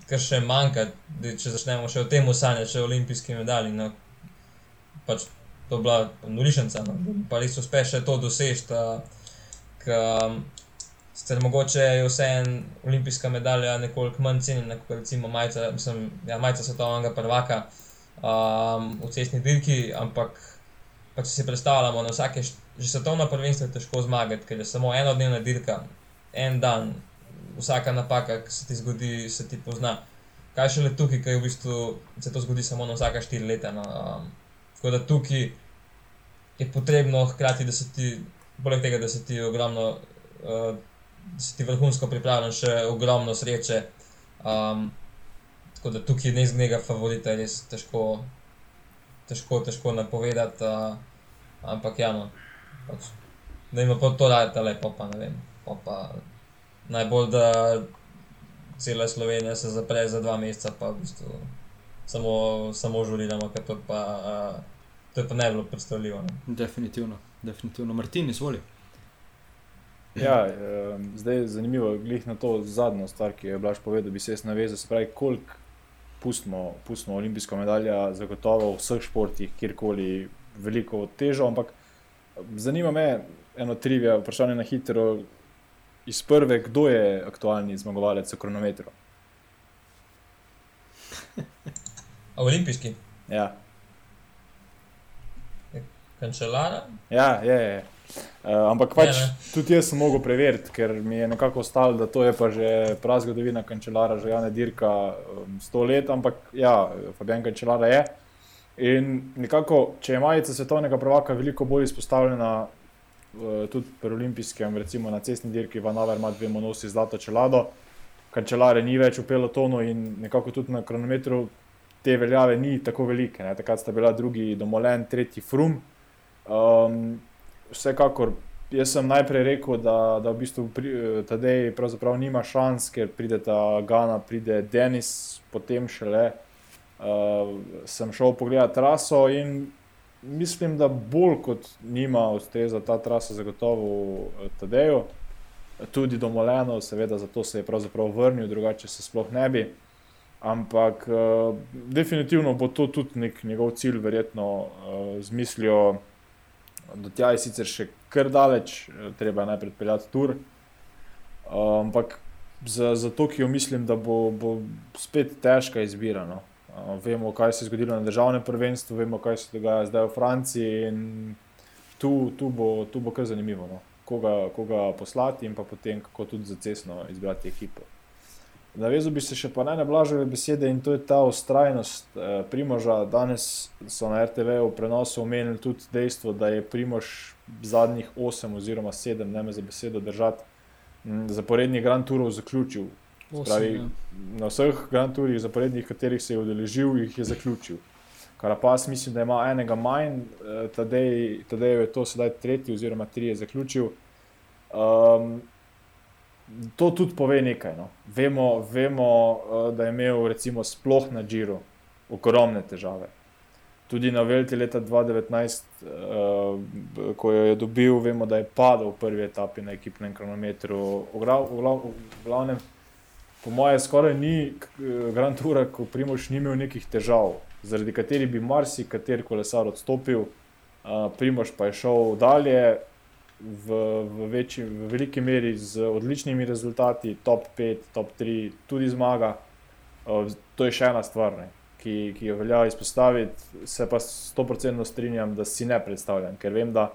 Kar še manjka, če začnemo še o tem sanjati, še o olimpijski medalji. No, pač to bila norišnica, no, pa res uspeš to doseči. Sicer mogoče je vseeno olimpijska medalja nekoliko manj cenjena kot recimo majica, mislim, ja, majica svetovnega prvaka um, v cestni dirki, ampak pa če si predstavljamo, na vsake že svetovno prvenstvo je težko zmagati, ker je samo enodnevna dirka, en dan, vsaka napaka, ki se ti zgodi, se ti pozna. Kaj še le tukaj, ki v bistvu se to zgodi samo na vsaka štiri leta. No, um, Tako da tukaj je potrebno hkrati, da se ti, poleg tega, da se ti ogromno, uh, da se ti vrhunsko pripravljen, še ogromno sreče. Um, tako da tukaj ne iz njega favorita, res težko, težko, težko napovedati. Uh, ampak ja, no, pač, da ima pa to rajta lepo, pa ne vem. Pa najbolj, da cela Slovenija se zapre za dva meseca, pa v bistvu samo, samo žuriramo, ker to pa. Uh, To je pa ne bilo predstavljivo. Ne? Definitivno, definitivno. Martin, izvoli. Ja, eh, zdaj je zanimivo, glih na to zadnjo stvar, ki je Blaž povedal, bi se jaz navezal, se pravi, koliko pustimo, pustimo olimpijsko medaljo, zagotovo v vseh športih, kjerkoli veliko težo, ampak zanima me eno trivija, vprašanje na hitro, iz prve, kdo je aktualni zmagovalec v kronometru? Olimpijski. Ja. Kančelara? Ja, je. je. Uh, ampak pač je, tudi jaz sem mogel preveriti, ker mi je nekako ostalo, da to je pa že prav zgodovina kančelara, že Jana Dirka, um, sto let, ampak ja, Fabijan Kančelara je. In nekako, če je majica svetovnega prvaka veliko bolj izpostavljena, uh, tudi pri olimpijskem, recimo na cestni dirki, Vanaver ima dve monosi zlato čelado, kančelare ni več v pelotonu in nekako tudi na kronometru te veljave ni tako velike. Ne? Takrat sta bila drugi domolen, tretji frum. Um, vsekakor jaz sem najprej rekel, da, da v bistvu Tadej pravzaprav nima šans, ker pride ta Gana, pride Denis, potem šele uh, sem šel pogledat traso in mislim, da bolj kot nima ustreza ta trasa zagotovo Tadeju. Tudi domoljeno, seveda, zato se je pravzaprav vrnil, drugače se sploh ne bi. Ampak uh, definitivno bo to tudi nek njegov cilj, verjetno uh, z mislijo, do tja je sicer še kar daleč, treba je najprej peljati tur. Uh, ampak za, za Tokio mislim, da bo, bo spet težka izbira. No. Uh, vemo, kaj se je zgodilo na državnem prvenstvu, vemo, kaj se dogaja zdaj v Franciji. Tu, tu, bo, tu bo kar zanimivo, no. koga, koga poslati in pa potem, kako tudi za cestno izbrati ekipo. Navezal bi se še pa na najblažje besede in to je ta ustrajnost eh, Primoža. Danes so na RTV-u prenosu omenili tudi dejstvo, da je Primož zadnjih 8 oziroma 7, ne me za besedo držati, zaporednih Grand Tourov zaključil. Spravi, ja. na vseh Grand Tourih, zaporednih, katerih se je udeležil, jih je zaključil. Kar pa jaz mislim, da ima enega manj, eh, tadej, tadej je to sedaj tretji oziroma tri je zaključil. Um, to tudi pove nekaj. No. Vemo, vemo, eh, da je imel recimo sploh na Džiru ogromne težave. Tudi na Velti leta 2019, uh, ko jo je dobil, vemo, da je padel v prvi etapi na ekipnem kronometru. V, glav, v, glav, v glavnem, po mojem, skoraj ni eh, Grand Tour, ko Primoš ni imel nekih težav, zaradi katerih bi marsikateri kolesar odstopil, Primoš pa je šel dalje, v, v, večji, v veliki meri z odličnimi rezultati, top 5, top 3, tudi zmaga. Uh, to je še ena stvar, ne, ki, ki jo velja izpostaviti. Se pa sto procentno strinjam, da si ne predstavljam, ker vem, da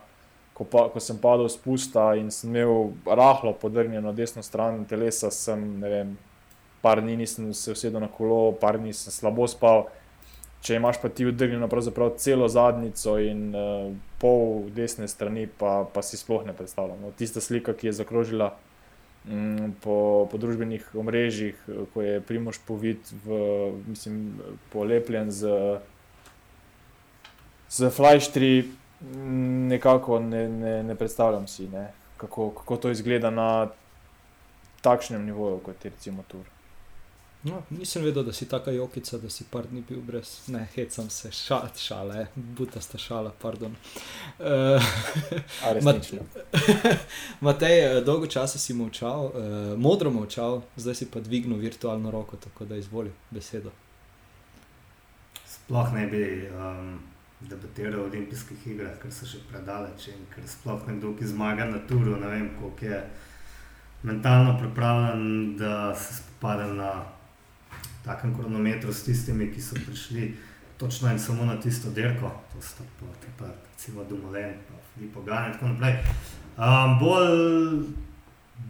ko, pa, ko sem padel z pusta in sem imel rahlo podrgnjeno desno stran telesa, sem ne vem. Par dni nisem se usedel na kolo, par dni sem slabo spal če imaš pa ti vdrgnjeno celo zadnico in uh, pol desne strani, pa, pa si sploh ne predstavljam. No, tista slika, ki je zakrožila um, po, po družbenih omrežjih, ko je Primoš povit, v, mislim, polepljen z, z flajštri, nekako ne, ne, ne predstavljam si, ne, kako, kako to izgleda na takšnem nivoju, kot je recimo Tur. No, nisem vedel, da si tako jokica, da si par dni bil brez, ne, hecam se, šal, šale, buta sta šala, pardon. Uh, Matej, eh, dolgo časa si molčal, uh, modro molčal, zdaj si pa dvignil virtualno roko, tako da izvoli besedo. Sploh ne bi um, debatiral o olimpijskih igrah, ker so še predaleč in ker sploh nekdo, ki zmaga na turu, ne vem, koliko je mentalno pripravljen, da se spada na takem kronometru s tistimi, ki so prišli točno in samo na tisto dirko, to sta pa tudi, recimo, Dumoulin, pa Filipo Gan in tako naprej. Um, bolj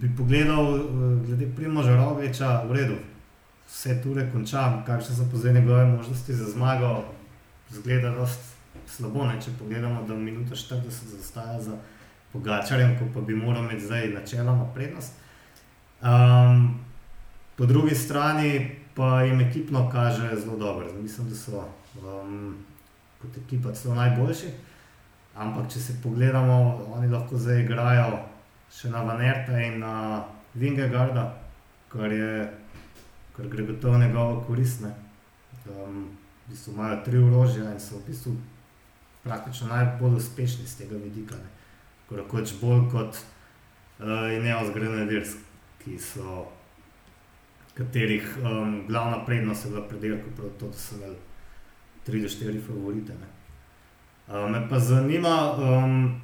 bi pogledal, uh, glede Primoža Rogliča, v redu, vse ture končam, kakšne so pozaj njegove možnosti za zmago, zgleda dost slabo, ne? če pogledamo, da minuta 40 zastaja za Pogačarjem, ko pa bi moral imeti zdaj načeloma prednost. Um, po drugi strani pa jim ekipno kaže zelo dobro. Mislim, da so um, kot ekipa celo najboljši. Ampak, če se pogledamo, oni lahko zdaj igrajo še na Vanerta in na Vingegarda, kar, kar gre gotovo njegovo koristne. Um, v bistvu imajo tri urožja in so v bistvu praktično najbolj uspešni z tega vidika. Kot bolj kot uh, Ineos Grenadiers, ki so katerih um, glavna prednost je bila predelka, prav to, da so imeli 3-4 favorite. Uh, me pa zanima, um,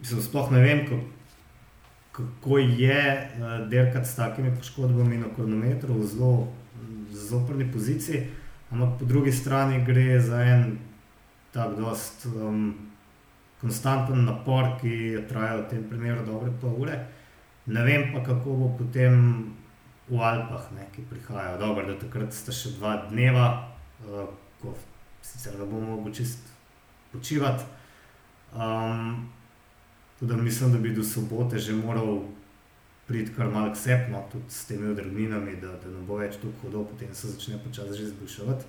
mislim, sploh ne vem, kako, kako je uh, delati s takimi poškodbami na kronometru v zelo zoprni poziciji, ampak po drugi strani gre za en tak dost um, konstanten napor, ki je trajal v tem primeru dobre pol ure. Ne vem pa, kako bo potem v Alpah, ne, ki prihajajo. Dobro, da takrat sta še dva dneva, uh, ko sicer ne bomo mogli čist počivati. Um, tudi mislim, da bi do sobote že moral priti kar malce sepno, tudi s temi odrgninami, da, da ne bo več tako hudo, potem se začne počasi že izboljševati.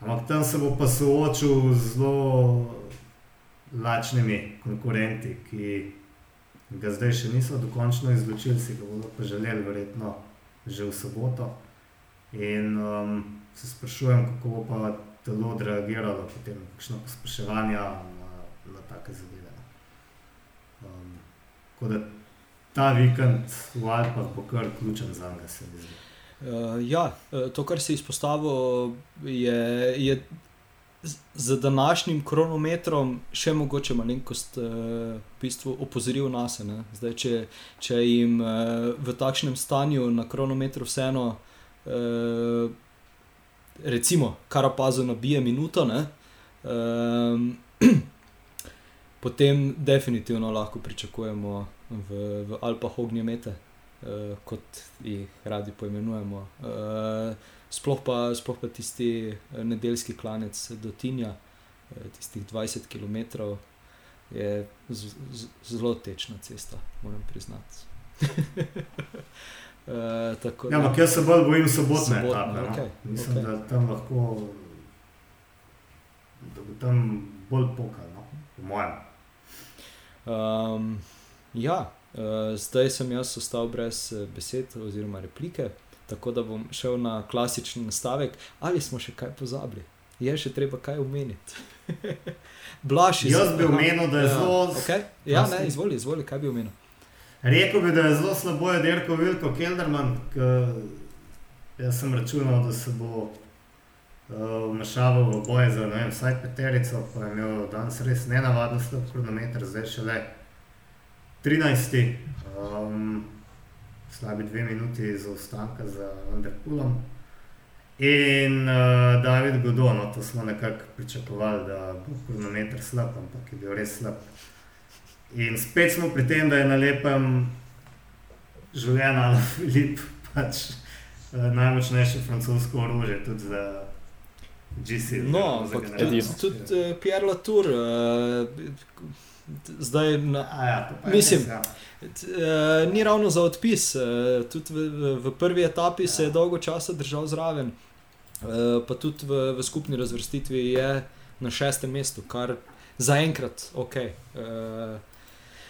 Ampak tam se bo pa soočil z zelo lačnimi konkurenti, ki ga zdaj še niso dokončno izločili, si ga bodo pa želeli, verjetno že v soboto. In um, se sprašujem, kako bo pa telo odreagiralo potem, kakšno pospeševanje na, na take zadeve. Um, tako da ta vikend v Alpah bo kar ključen za njega, se mi zdi. Uh, ja, eh, to, kar si izpostavil, je, je z- današnjim kronometrom še mogoče malenkost uh, v bistvu opozoril nas. Zdaj, če, če jim uh, v takšnem stanju na kronometru vseeno, uh, recimo, karapazo nabije minuto, ne, um, potem definitivno lahko pričakujemo v, v Alpah ognjemete uh, kot jih radi poimenujemo. Uh, sploh, pa, sploh pa tisti eh, nedeljski klanec do Tinja, uh, tistih 20 km, je z, z, zelo tečna cesta, moram priznati. uh, tako, Ja, ampak jaz se bolj bojim sobotne etape. No? okej, Mislim, okej. da tam lahko, da bo tam bolj pokal, no? po mojem. Um, ja, uh, zdaj sem jaz ostal brez eh, besed oziroma replike, tako da bom šel na klasični nastavek. Ali smo še kaj pozabili? Je še treba kaj omeniti. Blaž iz- Jaz bi omenil, da je ja, zelo Okay. Ja, ne, izvoli, izvoli, kaj bi omenil. Rekel bi, da je zelo slabo je Derko Vilko Kelderman, ki jaz sem računal, da se bo uh, vmešaval v boje za vem, vsaj peterico, pa je imel danes res nenavadno slab kronometer, zdaj še le 13. Um, slabi dve minuti zaostanka za Underpoolom. In uh, David Godon, no, to smo nekako pričakovali, da bo kronometer slab, ampak je bil res slab. In spet smo pri tem, da je na lepem življenju ali Filip pač eh, najmočnejše francosko orožje, tudi za GC. No, za ampak generacijo. tudi, Edino. tudi uh, Pierre Latour, uh, zdaj na, ja, Mislim, res, ja. Uh, ni ravno za odpis. Uh, tudi v, v, prvi etapi Ja. se je dolgo časa držal zraven, uh, pa tudi v, v skupni razvrstitvi je na šestem mestu, kar zaenkrat ok. Uh,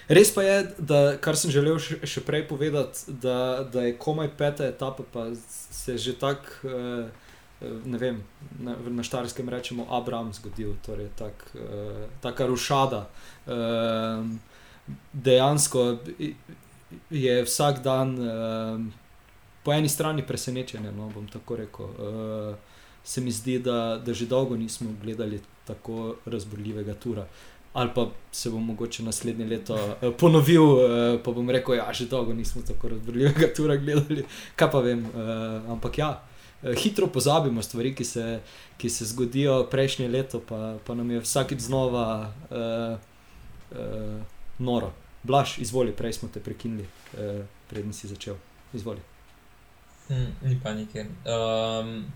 res pa je, da, kar sem želel še, še prej povedati, da, da je komaj peta etapa, pa se že tako. Uh, Ne vem, na, na Štarskem rečemo Abraham zgodil, torej tak, uh, taka rušada. Um, dejansko je vsak dan um, po eni strani presenečenje. No, bom tako rekel. Uh, se mi zdi, da, da že dolgo nismo gledali tako razborljivega tura. Ali pa se bom mogoče naslednje leto eh, ponovil, eh, pa bom rekel, da ja, že dolgo nismo tako razborljivega tura gledali. Kaj pa vem. Eh, ampak ja, hitro pozabimo stvari, ki se, ki se zgodijo prejšnje leto, pa, pa nam je vsakeč znova. Eh, uh, noro. Blaž, izvoli, prej smo te prekinili, uh, preden si začel. Izvoli. Hm, ni panike. Um,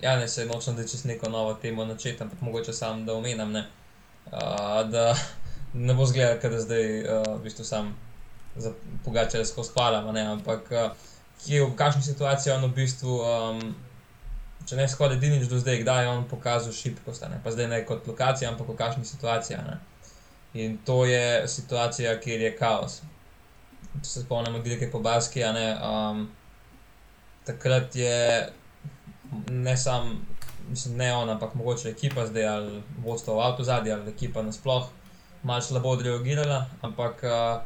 ja, ne se nočem, da čez neko novo temo načeti, ampak mogoče sam da omenam, ne, uh, da ne bo zgledal, da zdaj uh, v bistvu sam za pogačare skozi hvalam, ne, ampak uh, kje, v kakšni situaciji je on v bistvu, um, če ne skoraj edinič do zdaj, kdaj je on pokazal šibkost, pa zdaj ne kot lokacija, ampak v kakšni situaciji. In to je situacija, kjer je kaos. Če se spomnimo dirke po Baski, ne, um, takrat je ne samo, mislim, ne on, ampak mogoče ekipa zdaj ali vodstvo v avtu zadnji ali ekipa nasploh malo slabo odreagirala, ampak uh,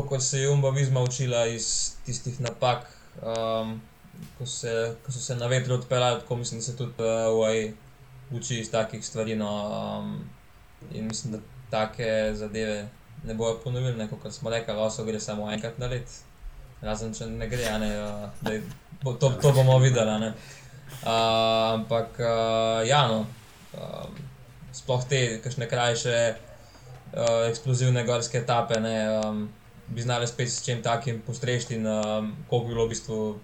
kot se je Umba Vizma učila iz tistih napak, um, ko, se, ko so se na vetru odpeljali, tako mislim, da se tudi uh, UAE uči iz takih stvari. No, um, in mislim, da take zadeve ne bojo ponovili, ne, kot smo rekli, oso gre samo enkrat na let. Razen če ne gre, ne, uh, da je- bo, to, to bomo videli. ne. Uh, ampak, uh, ja, no, um, sploh te, kakšne krajše, uh, eksplozivne gorske etape, ne, um, bi znali spet s čim takim postrežiti, in um, koliko bi bilo v bistvu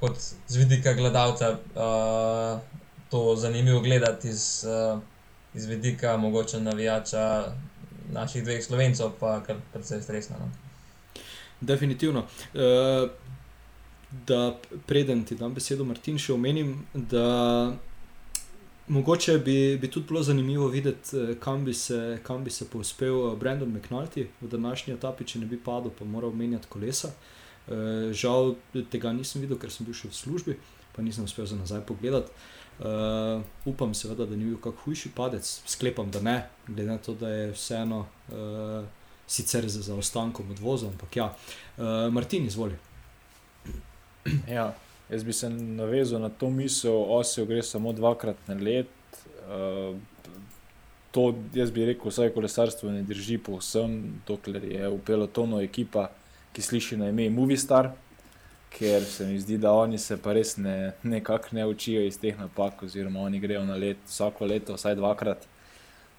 kot z vidika gledalca uh, to zanimivo gledati iz, uh, iz vidika mogoče navijača naših dveh slovencov, pa kar precej stresno. No. Definitivno. Uh, da, preden ti dam besedo, Martin, še omenim, da mogoče bi, bi tudi bilo zanimivo videti, eh, kam bi se, kam bi se povzpel eh, Brandon McNulty v današnji etapi, če ne bi padel, pa moral menjati kolesa. Uh, žal tega nisem videl, ker sem bil še v službi, pa nisem uspel za nazaj pogledati. Uh, upam, seveda, da ni bil kakšen hujši padec, sklepam, da ne, glede na to, da je vseeno uh, sicer za zaostankom od voza. Ampak ja, uh, Martin, izvoli. Ja, jaz bi se navezal na to misel, osijo gre samo dvakrat na let. Uh, to, jaz bi rekel, vsaj kolesarstvo ne drži povsem, dokler je v pelotonu ekipa, ki sliši na ime Movistar, ker se mi zdi, da oni se pa res ne, nekako ne učijo iz teh napak, oziroma oni grejo na let vsako leto, vsaj dvakrat.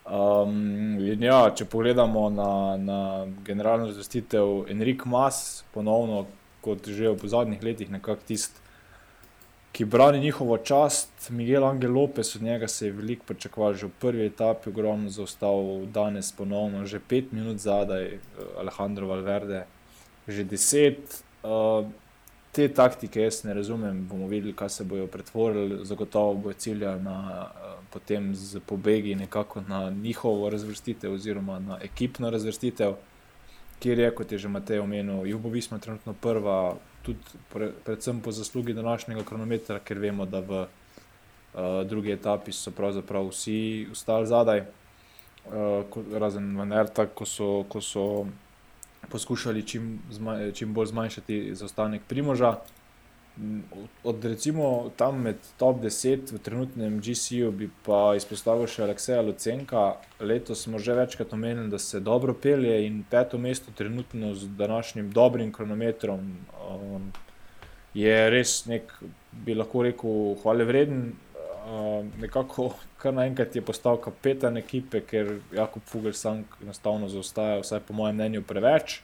Um, ja, če pogledamo na, na generalno razvrstitev Enrique Mas, ponovno kot že v zadnjih letih, nekako tisti, ki brani njihovo čast. Miguel Angel Lopez, od njega se je veliko pričakoval, že v prvi etapi, ogromno zaostal, danes ponovno, že pet minut zadaj, eh, Alejandro Valverde, že deset. Uh, te taktike jaz ne razumem, bomo videli, kaj se bodo pretvorili, zagotovo bo cilja na uh, potem z pobegi nekako na njihovo razvrstitev oziroma na ekipno razvrstitev. Kjer je, kot je že Matej omenil, Jugo Visma trenutno prva, tudi pre, predvsem po zaslugi današnjega kronometra, ker vemo, da v uh, drugi etapi so pravzaprav vsi ostali zadaj, uh, razen Vanerta, ko so, ko so poskušali čim, zma, čim bolj zmanjšati zaostanek Primoža. Od recimo tam med top 10 v trenutnem GC-ju bi pa izpostavil še Alekseja Lucenka. Letos smo že večkrat omenili, da se dobro pelje in peto mesto trenutno z današnjim dobrim kronometrom um, je res nek, bi lahko rekel, hvale vreden. Um, nekako kar naenkrat je postal kapetan ekipe, ker Jakob Fugelsank enostavno zaostaja, vsaj po mojem mnenju, preveč.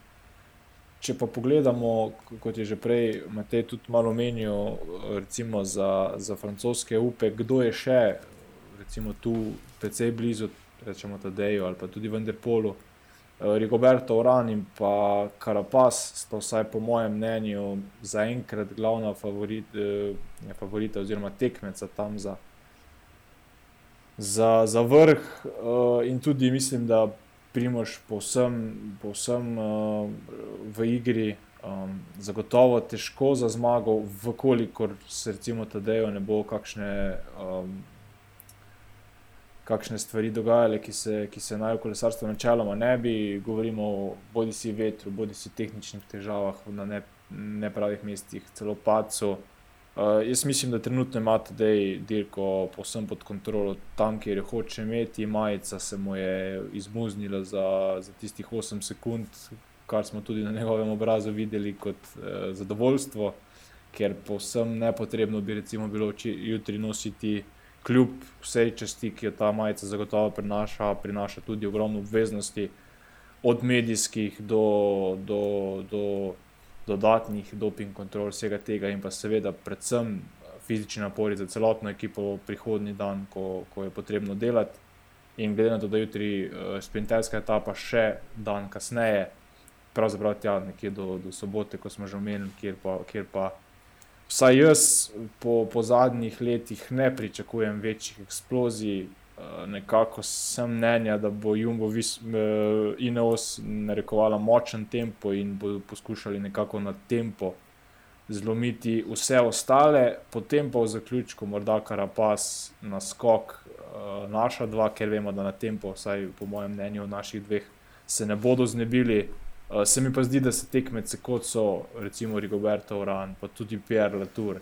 Če pa pogledamo, kot je že prej Matej tudi malo omenil, recimo za, za francoske upe, kdo je še recimo, tu precej blizu, rečemo Tadeju ali pa tudi Venderpolu, Rigoberto Oran in pa Karapas sta vsaj po mojem mnenju zaenkrat glavna favorit, eh, favorita oziroma tekmeca tam za, za, za vrh eh, in tudi mislim, da Primož, povsem, povsem uh, v igri, um, zagotovo težko za zmago, vkolikor se recimo Tadejo ne bo kakšne, um, kakšne stvari dogajale, ki se, ki se naj v kolesarstvu načeloma ne bi, govorimo o bodi si vetru, bodi si tehničnih težavah na ne, nepravih mestih, celo pacu. Uh, jaz mislim, da trenutno ima tudi dirko povsem pod kontrolo, tam, kjer jo hoče imeti, majica se mu je izmuznila za, za tistih 8 sekund, kar smo tudi na njegovem obrazu videli kot uh, zadovoljstvo, ker povsem nepotrebno bi recimo bilo jutri nositi, kljub vsej časti, ki jo ta majica zagotovo prinaša, prinaša tudi ogromno obveznosti, od medijskih do. do, do dodatnih doping kontrol, vsega tega in pa seveda predvsem eh, fizični napori za celotno ekipo prihodnji dan, ko, ko je potrebno delati. In glede na to, da je jutri uh, sprinterska etapa, še dan kasneje, pravzaprav tja nekje do, do sobote, ko smo že omenili, kjer pa, kjer pa vsaj jaz po, po zadnjih letih ne pričakujem večjih eksplozij, nekako sem mnenja, da bo Jumbo vis, uh, Ineos narekovala močen tempo in bo poskušali nekako na tempo zlomiti vse ostale, potem pa v zaključku morda Karapas na skok uh, naša dva, ker vemo, da na tempo, vsaj po mojem mnenju, naših dveh se ne bodo znebili. Uh, se mi pa zdi, da se tekmece kot so recimo Rigoberto Oran, pa tudi Pierre Latour,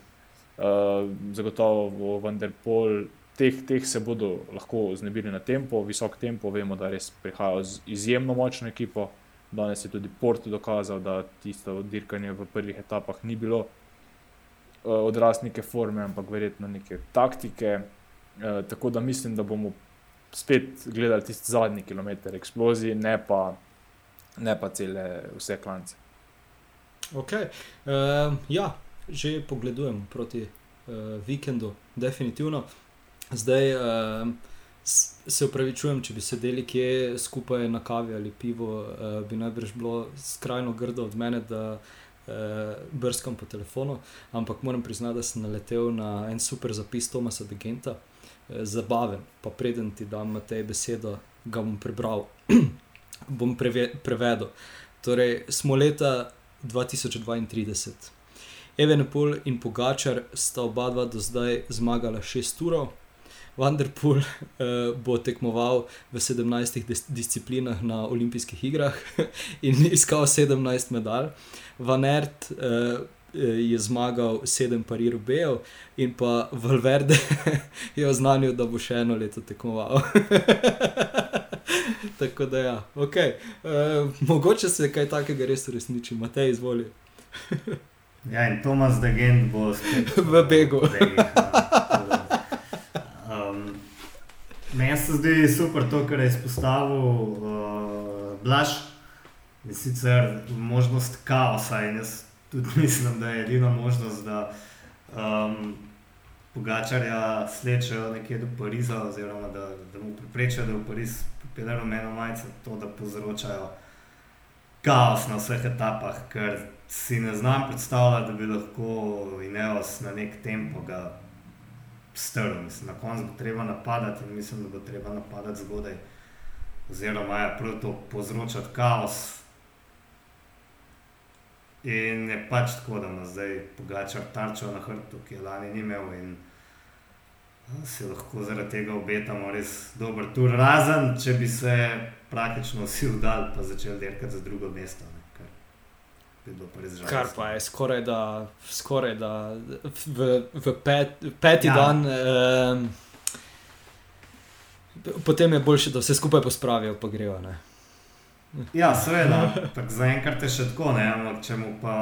uh, zagotovo Vanderpol teh, teh se bodo lahko znebili na tempo, visok tempo. Vemo, da res prihajajo z izjemno močno ekipo. Danes je tudi Port dokazal, da tisto dirkanje v prvih etapah ni bilo uh, odraz neke forme, ampak verjetno neke taktike. Uh, tako da mislim, da bomo spet gledali tisti zadnji kilometr eksplozije, ne pa, ne pa cele vse klance. Okay. Uh, ja, že pogledujem proti uh, vikendu, definitivno. Zdaj uh, se upravičujem, če bi sedeli kje skupaj na kavi ali pivo, uh, bi najbrž bilo skrajno grdo od mene, da uh, brskam po telefonu. Ampak moram priznati, da sem naletel na en super zapis Tomasa Degenta. eh, zabaven. Pa preden ti dam na tej besedo, ga bom prebral, bom preve, prevedel. Torej, smo leta 2032. Evenpol in Pogačar sta oba dva do zdaj zmagala 6 ur. Vanderpool uh, bo tekmoval v 17 dis disciplinah na olimpijskih igrah in iskal 17 medalj. Van Ert uh, je zmagal 7 parirov Bejev in pa Valverde je oznanil, da bo še eno leto tekmoval. Tako da, ja, okay. uh, mogoče se kaj takega res uresniči, Matej, izvoli. ja, in Tomas Degen bo spet v begu. Meni se zdi super to, kar je izpostavil uh, Blaž, in sicer možnost kaosa. In jaz tudi mislim, da je edina možnost, da um, Pogačarja slečejo nekje do Pariza, oziroma da, da mu preprečijo, da v Pariz pripelje rumeno majico, to, da povzročajo kaos na vseh etapah, ker si ne znam predstavljati, da bi lahko Ineos na nek tempo ga strl. Mislim, na koncu bo treba napadati in mislim, da bo treba napadati zgodaj. Oziroma, je prav to povzročati kaos. In je pač tako, da ima zdaj pogačar tarčo na hrbtu, ki je lani ni imel in si lahko zaradi tega obetamo res dober tur. Razen, če bi se praktično vsi vdali pa začeli dirkati za drugo mesto. Ne bi bilo pa res žal. Kar pa je skoraj da, skoraj da v, v pet, peti ja. dan. Um, Potem je boljše, da vse skupaj pospravijo, pa grejo. Ne? Ja, seveda, zaenkrat je še tako, ne, ampak če mu pa.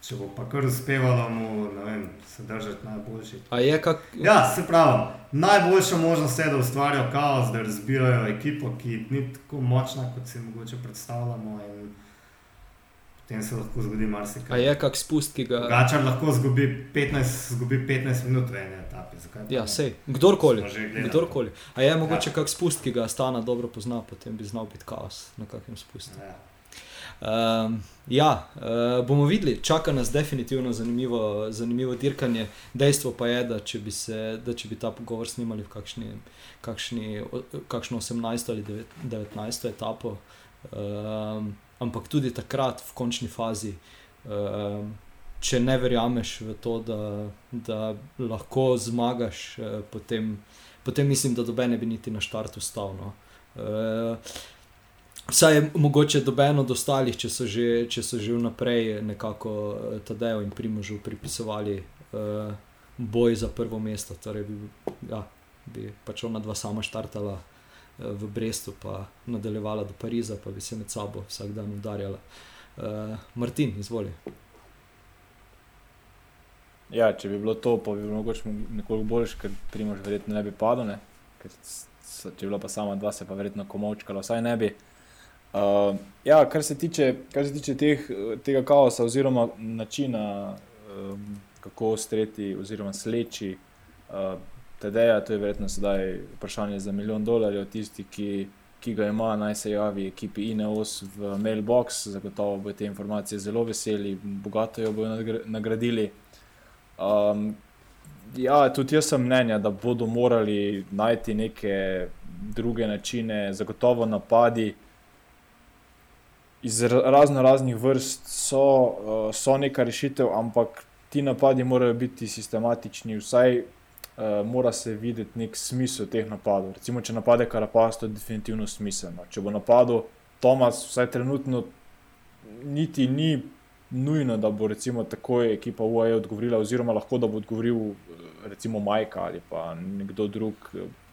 Če bo pa kar uspevalo, mu vem, se držati najboljši. Kak... Ja, se pravi, najboljša možnost je, da ustvarijo kaos, da razbijajo ekipo, ki ni tako močna, kot si mogoče predstavljamo. In potem se lahko zgodi marsikaj. Je kak spust, ki ga. Gačar lahko zgubi 15, zgubi 15 minut v eni etapi. Ja, sej, kdorkoli. kdorkoli. A je mogoče ja. kak spust, ki ga stana dobro pozna, potem bi znal biti kaos na kakem spustu. Ja. Um, ja, uh, bomo videli, čaka nas definitivno zanimivo, zanimivo dirkanje. Dejstvo pa je, da če bi, se, da če bi ta pogovor snimali v kakšni, kakšni, kakšno 18 ali 19 etapo, um, ampak tudi takrat, v končni fazi, um, če ne verjameš v to, da, da lahko zmagaš, uh, potem, potem mislim, da dobe ne bi niti na štartu stavno. Uh, Vsaj je mogoče dobeno do ostalih, če so že, če so že vnaprej nekako Tadejo in Primožu pripisovali uh, boj za prvo mesto. Torej bi, ja, bi pač ona dva sama štartala v Brestu, pa nadaljevala do Pariza, pa bi se med sabo vsak dan udarjala. Uh, Martin, izvoli. Ja, če bi bilo to, pa bi bilo nekoliko boljše, ker primož verjetno ne bi padlo, ne? ker če bi bila pa sama dva, se pa verjetno komovčkala, vsaj ne bi. Uh, ja, kar se tiče, kar se tiče teh, tega kaosa oziroma načina, um, kako streti oziroma sleči uh, TD-ja, to je verjetno sedaj vprašanje za milijon dolarjev. Tisti, ki, ki ga ima, naj se javi ekipi INEOS v mailbox, zagotovo bo te informacije zelo veseli, bogato jo bodo nagradili. Um, ja, tudi jaz sem mnenja, da bodo morali najti neke druge načine, zagotovo napadi. Iz razno raznih vrst so, so neka rešitev, ampak ti napadi morajo biti sistematični, vsaj uh, mora se videti nek smisel teh napadov. Recimo, če napade Karapaz, to je definitivno smiselno. Če bo napadel Tomas, vsaj trenutno, niti ni nujno, da bo recimo takoj ekipa UAE odgovorila, oziroma lahko da bo odgovoril eh, recimo Majka ali pa nekdo drug.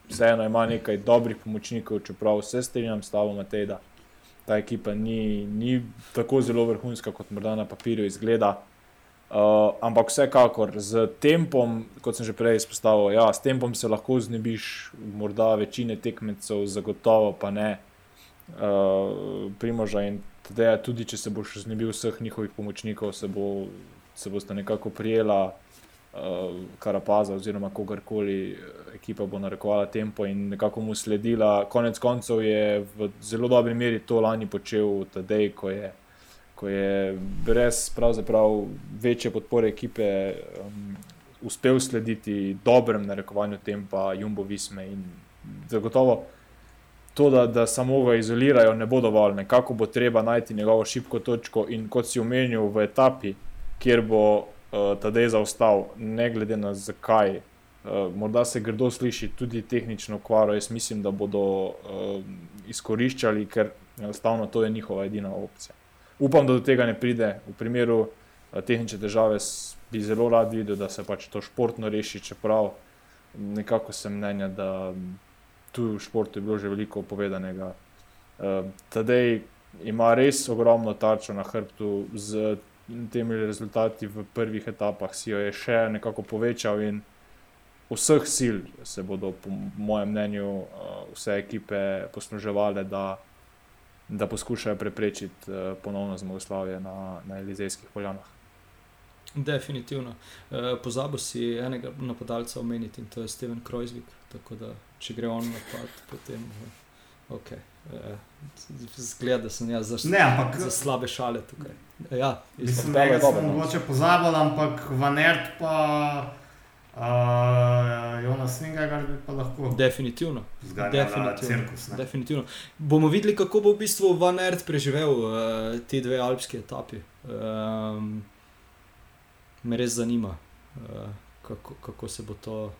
Vseeno ima nekaj dobrih pomočnikov, čeprav vse strinjam s tabo, Matej, da ta ekipa ni, ni tako zelo vrhunska, kot morda na papirju izgleda. Uh, ampak vsekakor z tempom, kot sem že prej izpostavil, ja, s tempom se lahko znebiš morda večine tekmecev, zagotovo pa ne uh, Primoža in teda, tudi če se boš znebil vseh njihovih pomočnikov, se, bo, se boste nekako prijela uh, Karapaza oziroma kogarkoli, ekipa bo narekovala tempo in nekako mu sledila. Konec koncev je v zelo dobri meri to lani počel Tadej, ko je ko je brez večje podpore ekipe um, uspel slediti dobrem narekovanju tempa Jumbo Visme in zagotovo. To, da, da samo ga izolirajo, ne bo dovolj, nekako bo treba najti njegovo šibko točko. In kot si omenil, v etapi, kjer bo uh, Tadej zaostal, ne glede na zakaj, uh, morda se grdo sliši tudi tehnično kvaro. Jaz mislim, da bodo uh, izkoriščali, ker enostavno to je njihova edina opcija. Upam, da do tega ne pride. V primeru uh, tehnične težave bi zelo rad videl, da se pač to športno reši, čeprav nekako sem mnenja, da tu v športu je bilo že veliko povedanega. Uh, Tadej ima res ogromno tarčo na hrbtu z temi rezultati v prvih etapah, si jo je še nekako povečal in vseh sil se bodo, po mojem mnenju, uh, vse ekipe posluževale, da, da poskušajo preprečiti uh, ponovno zmagoslavje na, na Elizejskih poljanah. Definitivno. E, Pozabil si enega napadalca omeniti in to je Steven Krojzvik. Tako da, če gre on napad, potem je ok. E, Zgleda, da sem jaz za, Ne, ampak za slabe šale tukaj. Ja, Mislim, da je mogoče pozabil, ampak Vanert pa uh, Jonas Vingard bi pa lahko definitivno. definitivno. cirkus. ne. Definitivno. Bomo videli, kako bo v bistvu Van Ert preživel uh, te dve alpske etapi. Um, me res zanima, uh, kako, kako se bo to uh,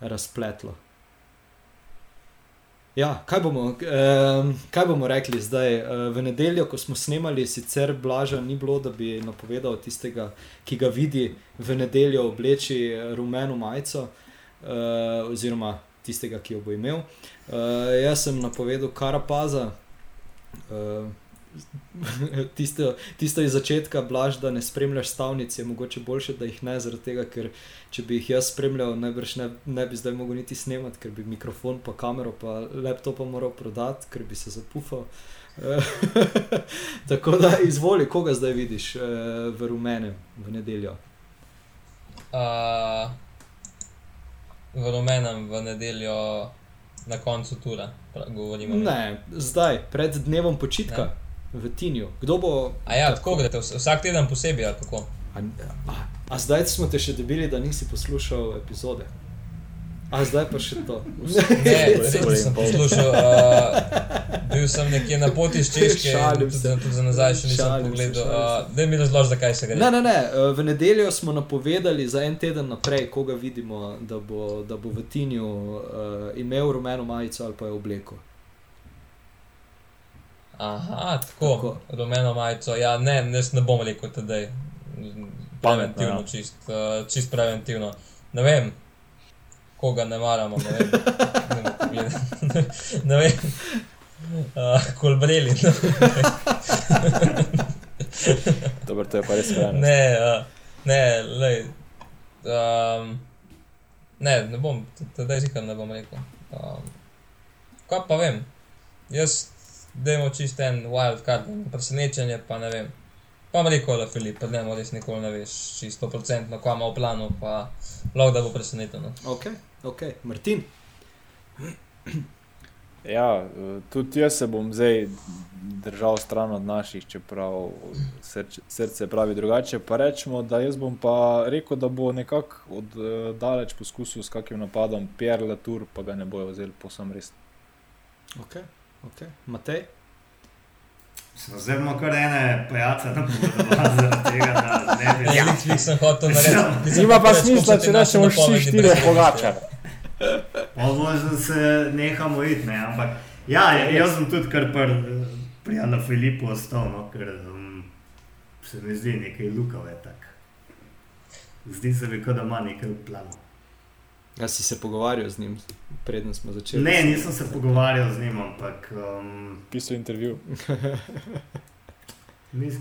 razpletlo. Ja, kaj bomo, um, kaj bomo rekli zdaj? Uh, v nedeljo, ko smo snemali, sicer Blaža ni bilo, da bi napovedal tistega, ki ga vidi v nedeljo obleči rumeno majico, uh, oziroma tistega, ki jo bo imel. Uh, jaz sem napovedal Karapaza, uh, tisto, tisto iz začetka, blaž, da ne spremljaš stavnic, je mogoče boljše, da jih ne, zaradi tega, ker če bi jih jaz spremljal, najbrž ne, ne bi zdaj mogel niti snemati, ker bi mikrofon, pa kamero, pa laptop moral prodati, ker bi se zapufal. Tako da izvoli, koga zdaj vidiš eh, v rumenem v nedeljo. Uh, v rumenem v nedeljo na koncu tura, govorimo. Ne, zdaj, pred dnevom počitka v Tinju. Kdo bo A ja, tako greste, vs- vsak teden posebej, ali kako? A, a, a zdaj smo te še dobili, da nisi poslušal epizode. A zdaj pa še to. Ne, res nisem poslušal. Uh, bil sem nekje na poti iz Češke, tudi, za nazaj še nisem pogledal. Uh, da mi razloži, zakaj se gre. Ne, ne, ne. eh, V nedeljo smo napovedali za en teden naprej, koga vidimo, da bo, da bo v Tinju uh, imel rumeno majico ali pa jo obleko. Aha, tako, Tako. rumeno majico. Ja, ne, ne, ne bom rekel tedaj. Preventivno, ja. čist, uh, čist preventivno. Ne vem, koga ne maramo, ne vem. Ne, ne vem. Uh, kolbreli. Dobro, to je pa res skrajno. Ne, uh, ne, lej. Um, ne, ne bom, tedaj zikar ne bom rekel. Um, kaj pa vem, jaz dajmo čist en wild card, presenečenje, pa ne vem. Pa bom rekel, da Filip, pa ne, res nikoli ne veš, čisto procentno, kaj ima v planu, pa lahko da bo presenečen. Ok, ok, Martin. Ja, tudi jaz se bom zdaj držal stran od naših, čeprav srce, srce pravi drugače. Pa rečemo, da jaz bom pa rekel, da bo nekako od eh, daleč poskusil s kakim napadom Pierre Latour, pa ga ne bojo vzeli posem res. Ok, ok. Matej. Smo zdaj imamo kar ene pajace na podlagi zaradi tega, da ne bi Ja, Netflix sem hotel narediti. nisem Ima pa smisla, če rečemo vsi veze. pogačare. Možno, se nehamo iti, ne? ampak ja, jaz sem tudi kar pri prijatelju Filipu ostal, no? ker um, se mi zdi nekaj lukave. Tak. Zdi se mi, kot da ima nekaj v planu. Ja, si se pogovarjal z njim, preden smo začeli. Ne, nisem se pogovarjal z njim, ampak. Um, Pisal intervju. Mis...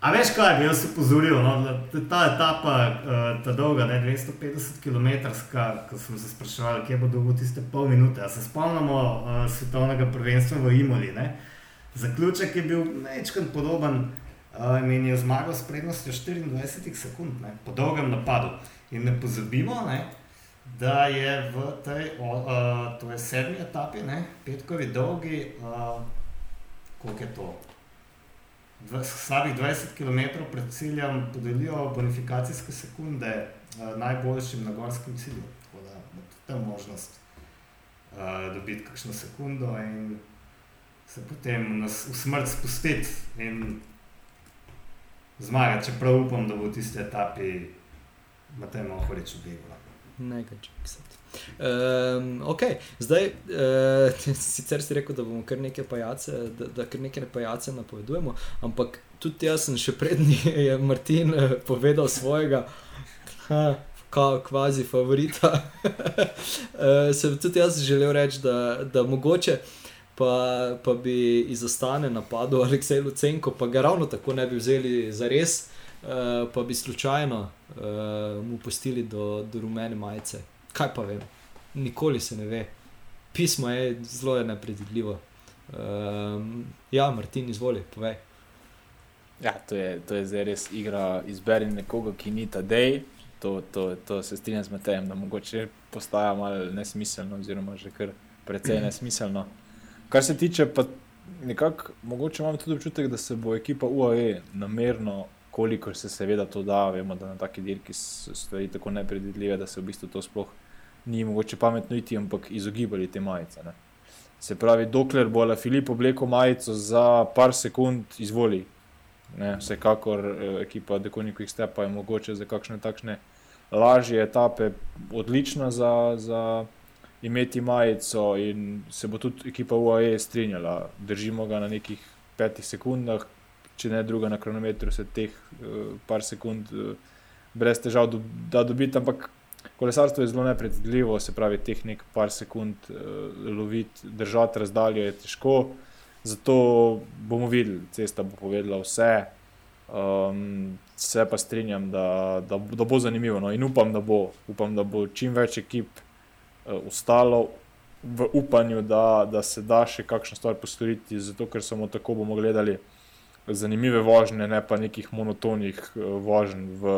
A veš kaj, bi jaz upozoril, no, da t- ta etapa, uh, ta dolga, ne, 250 km, ko smo se spraševali, kje bo dolgo tiste pol minute. A se spomnimo uh, svetovnega prvenstva v Imoli. Ne? Zaključek je bil nekaj podoben uh, in je zmagal s prednostjo 24 sekund, ne, po dolgem napadu. In ne pozabimo, ne, da je v tej, o, uh, to je sedmi etapi, ne, petkovi dolgi, uh, koliko je to? v slabih 20 km pred ciljem podelijo bonifikacijske sekunde uh, najboljšim na gorskem cilju. Tako da bo tam možnost uh, dobiti kakšno sekundo in se potem nas v smrt spustiti in zmagati, čeprav upam, da bo v tisti etapi Matej Mohorič ubegal. Nekaj časa. Um, ok, zdaj uh, sicer si rekel, da bomo kar nekaj pajace, da, da kar nekaj pajace napovedujemo, ampak tudi jaz sem še prednji, je Martin uh, povedal svojega, ha, kao kvazi favorita. uh, sem tudi jaz želel reči, da, da mogoče. Pa, pa bi izostane napadel Aleksej Lucenko, pa ga ravno tako ne bi vzeli za res, uh, pa bi slučajno uh, mu pustili do, do rumene majice kaj pa vem, nikoli se ne ve. Pismo je zelo nepredvidljivo. Um, ja, Martin, izvoli, povej. Ja, to je, to je zdaj res igra. Izberi nekoga, ki ni ta dej. To, to, to se strinjam z tem, da mogoče postaja malo nesmiselno, oziroma že kar precej nesmiselno. Kar se tiče, pa nekako, mogoče imam tudi občutek, da se bo ekipa UAE namerno, kolikor se seveda to da, vemo, da na taki dirki so stvari tako nepredvidljive, da se v bistvu to sploh ni mogoče pametno iti, ampak izogibali te majice. Ne. Se pravi, dokler bo La Filip oblekel majico za par sekund, izvoli. Ne, vsekakor eh, ekipa Dekonikov Stepa je mogoče za kakšne takšne lažje etape odlična za, za imeti majico in se bo tudi ekipa UAE strinjala. Držimo ga na nekih petih sekundah, če ne druga na kronometru, se teh uh, par sekund uh, brez težav do, da dobiti, ampak Kolesarstvo je zelo nepredvidljivo, se pravi, teh nekaj par sekund uh, loviti, držati razdaljo je težko. Zato bomo videli, cesta bo povedala vse. Um, se pa strinjam, da, da, da bo zanimivo. No? In upam, da bo, upam, da bo čim več ekip uh, ostalo v upanju, da, da se da še kakšno stvar postoriti, zato ker samo tako bomo gledali zanimive vožnje, ne pa nekih monotonih uh, vožnj v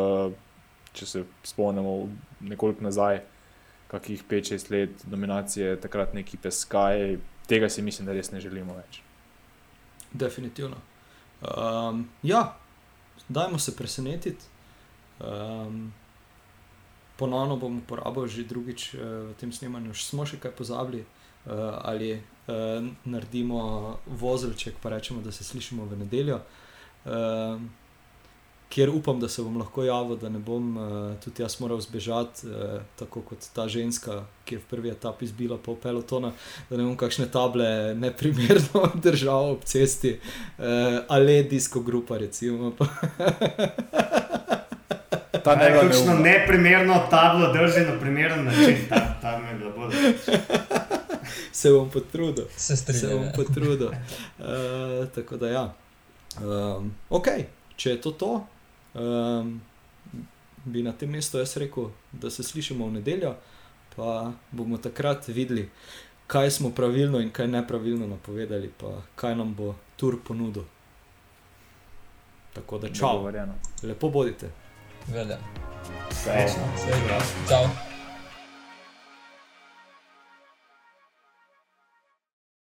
če se spomnimo nekoliko nazaj, kakih 5-6 let dominacije takratne ekipe Sky, tega si mislim, da res ne želimo več. Definitivno. Um, ja, dajmo se presenetiti. Um, ponovno bom uporabil že drugič uh, v tem snemanju, smo še kaj pozabili. Uh, ali uh, naredimo vozelček, pa rečemo, da se slišimo v nedeljo. Uh, kjer upam, da se bom lahko javil, da ne bom uh, tudi jaz moral zbežati, uh, tako kot ta ženska, ki je v prvi etapi zbila pol pelotona, da ne bom kakšne table neprimerno držal ob cesti, uh, ali disko grupa, recimo. Ta ne gre. Kakšno neprimerno tablo drži na primeren način, ta, ta me je bilo. Se bom potrudil. Se, se bom potrudil. Uh, tako da ja. Um, ok, če je to to, um, bi na tem mestu jaz rekel, da se slišimo v nedeljo, pa bomo takrat videli, kaj smo pravilno in kaj nepravilno napovedali, pa kaj nam bo tur ponudil. Tako da, čau, lepo bodite. Velja. Srečno, srečno. Čau.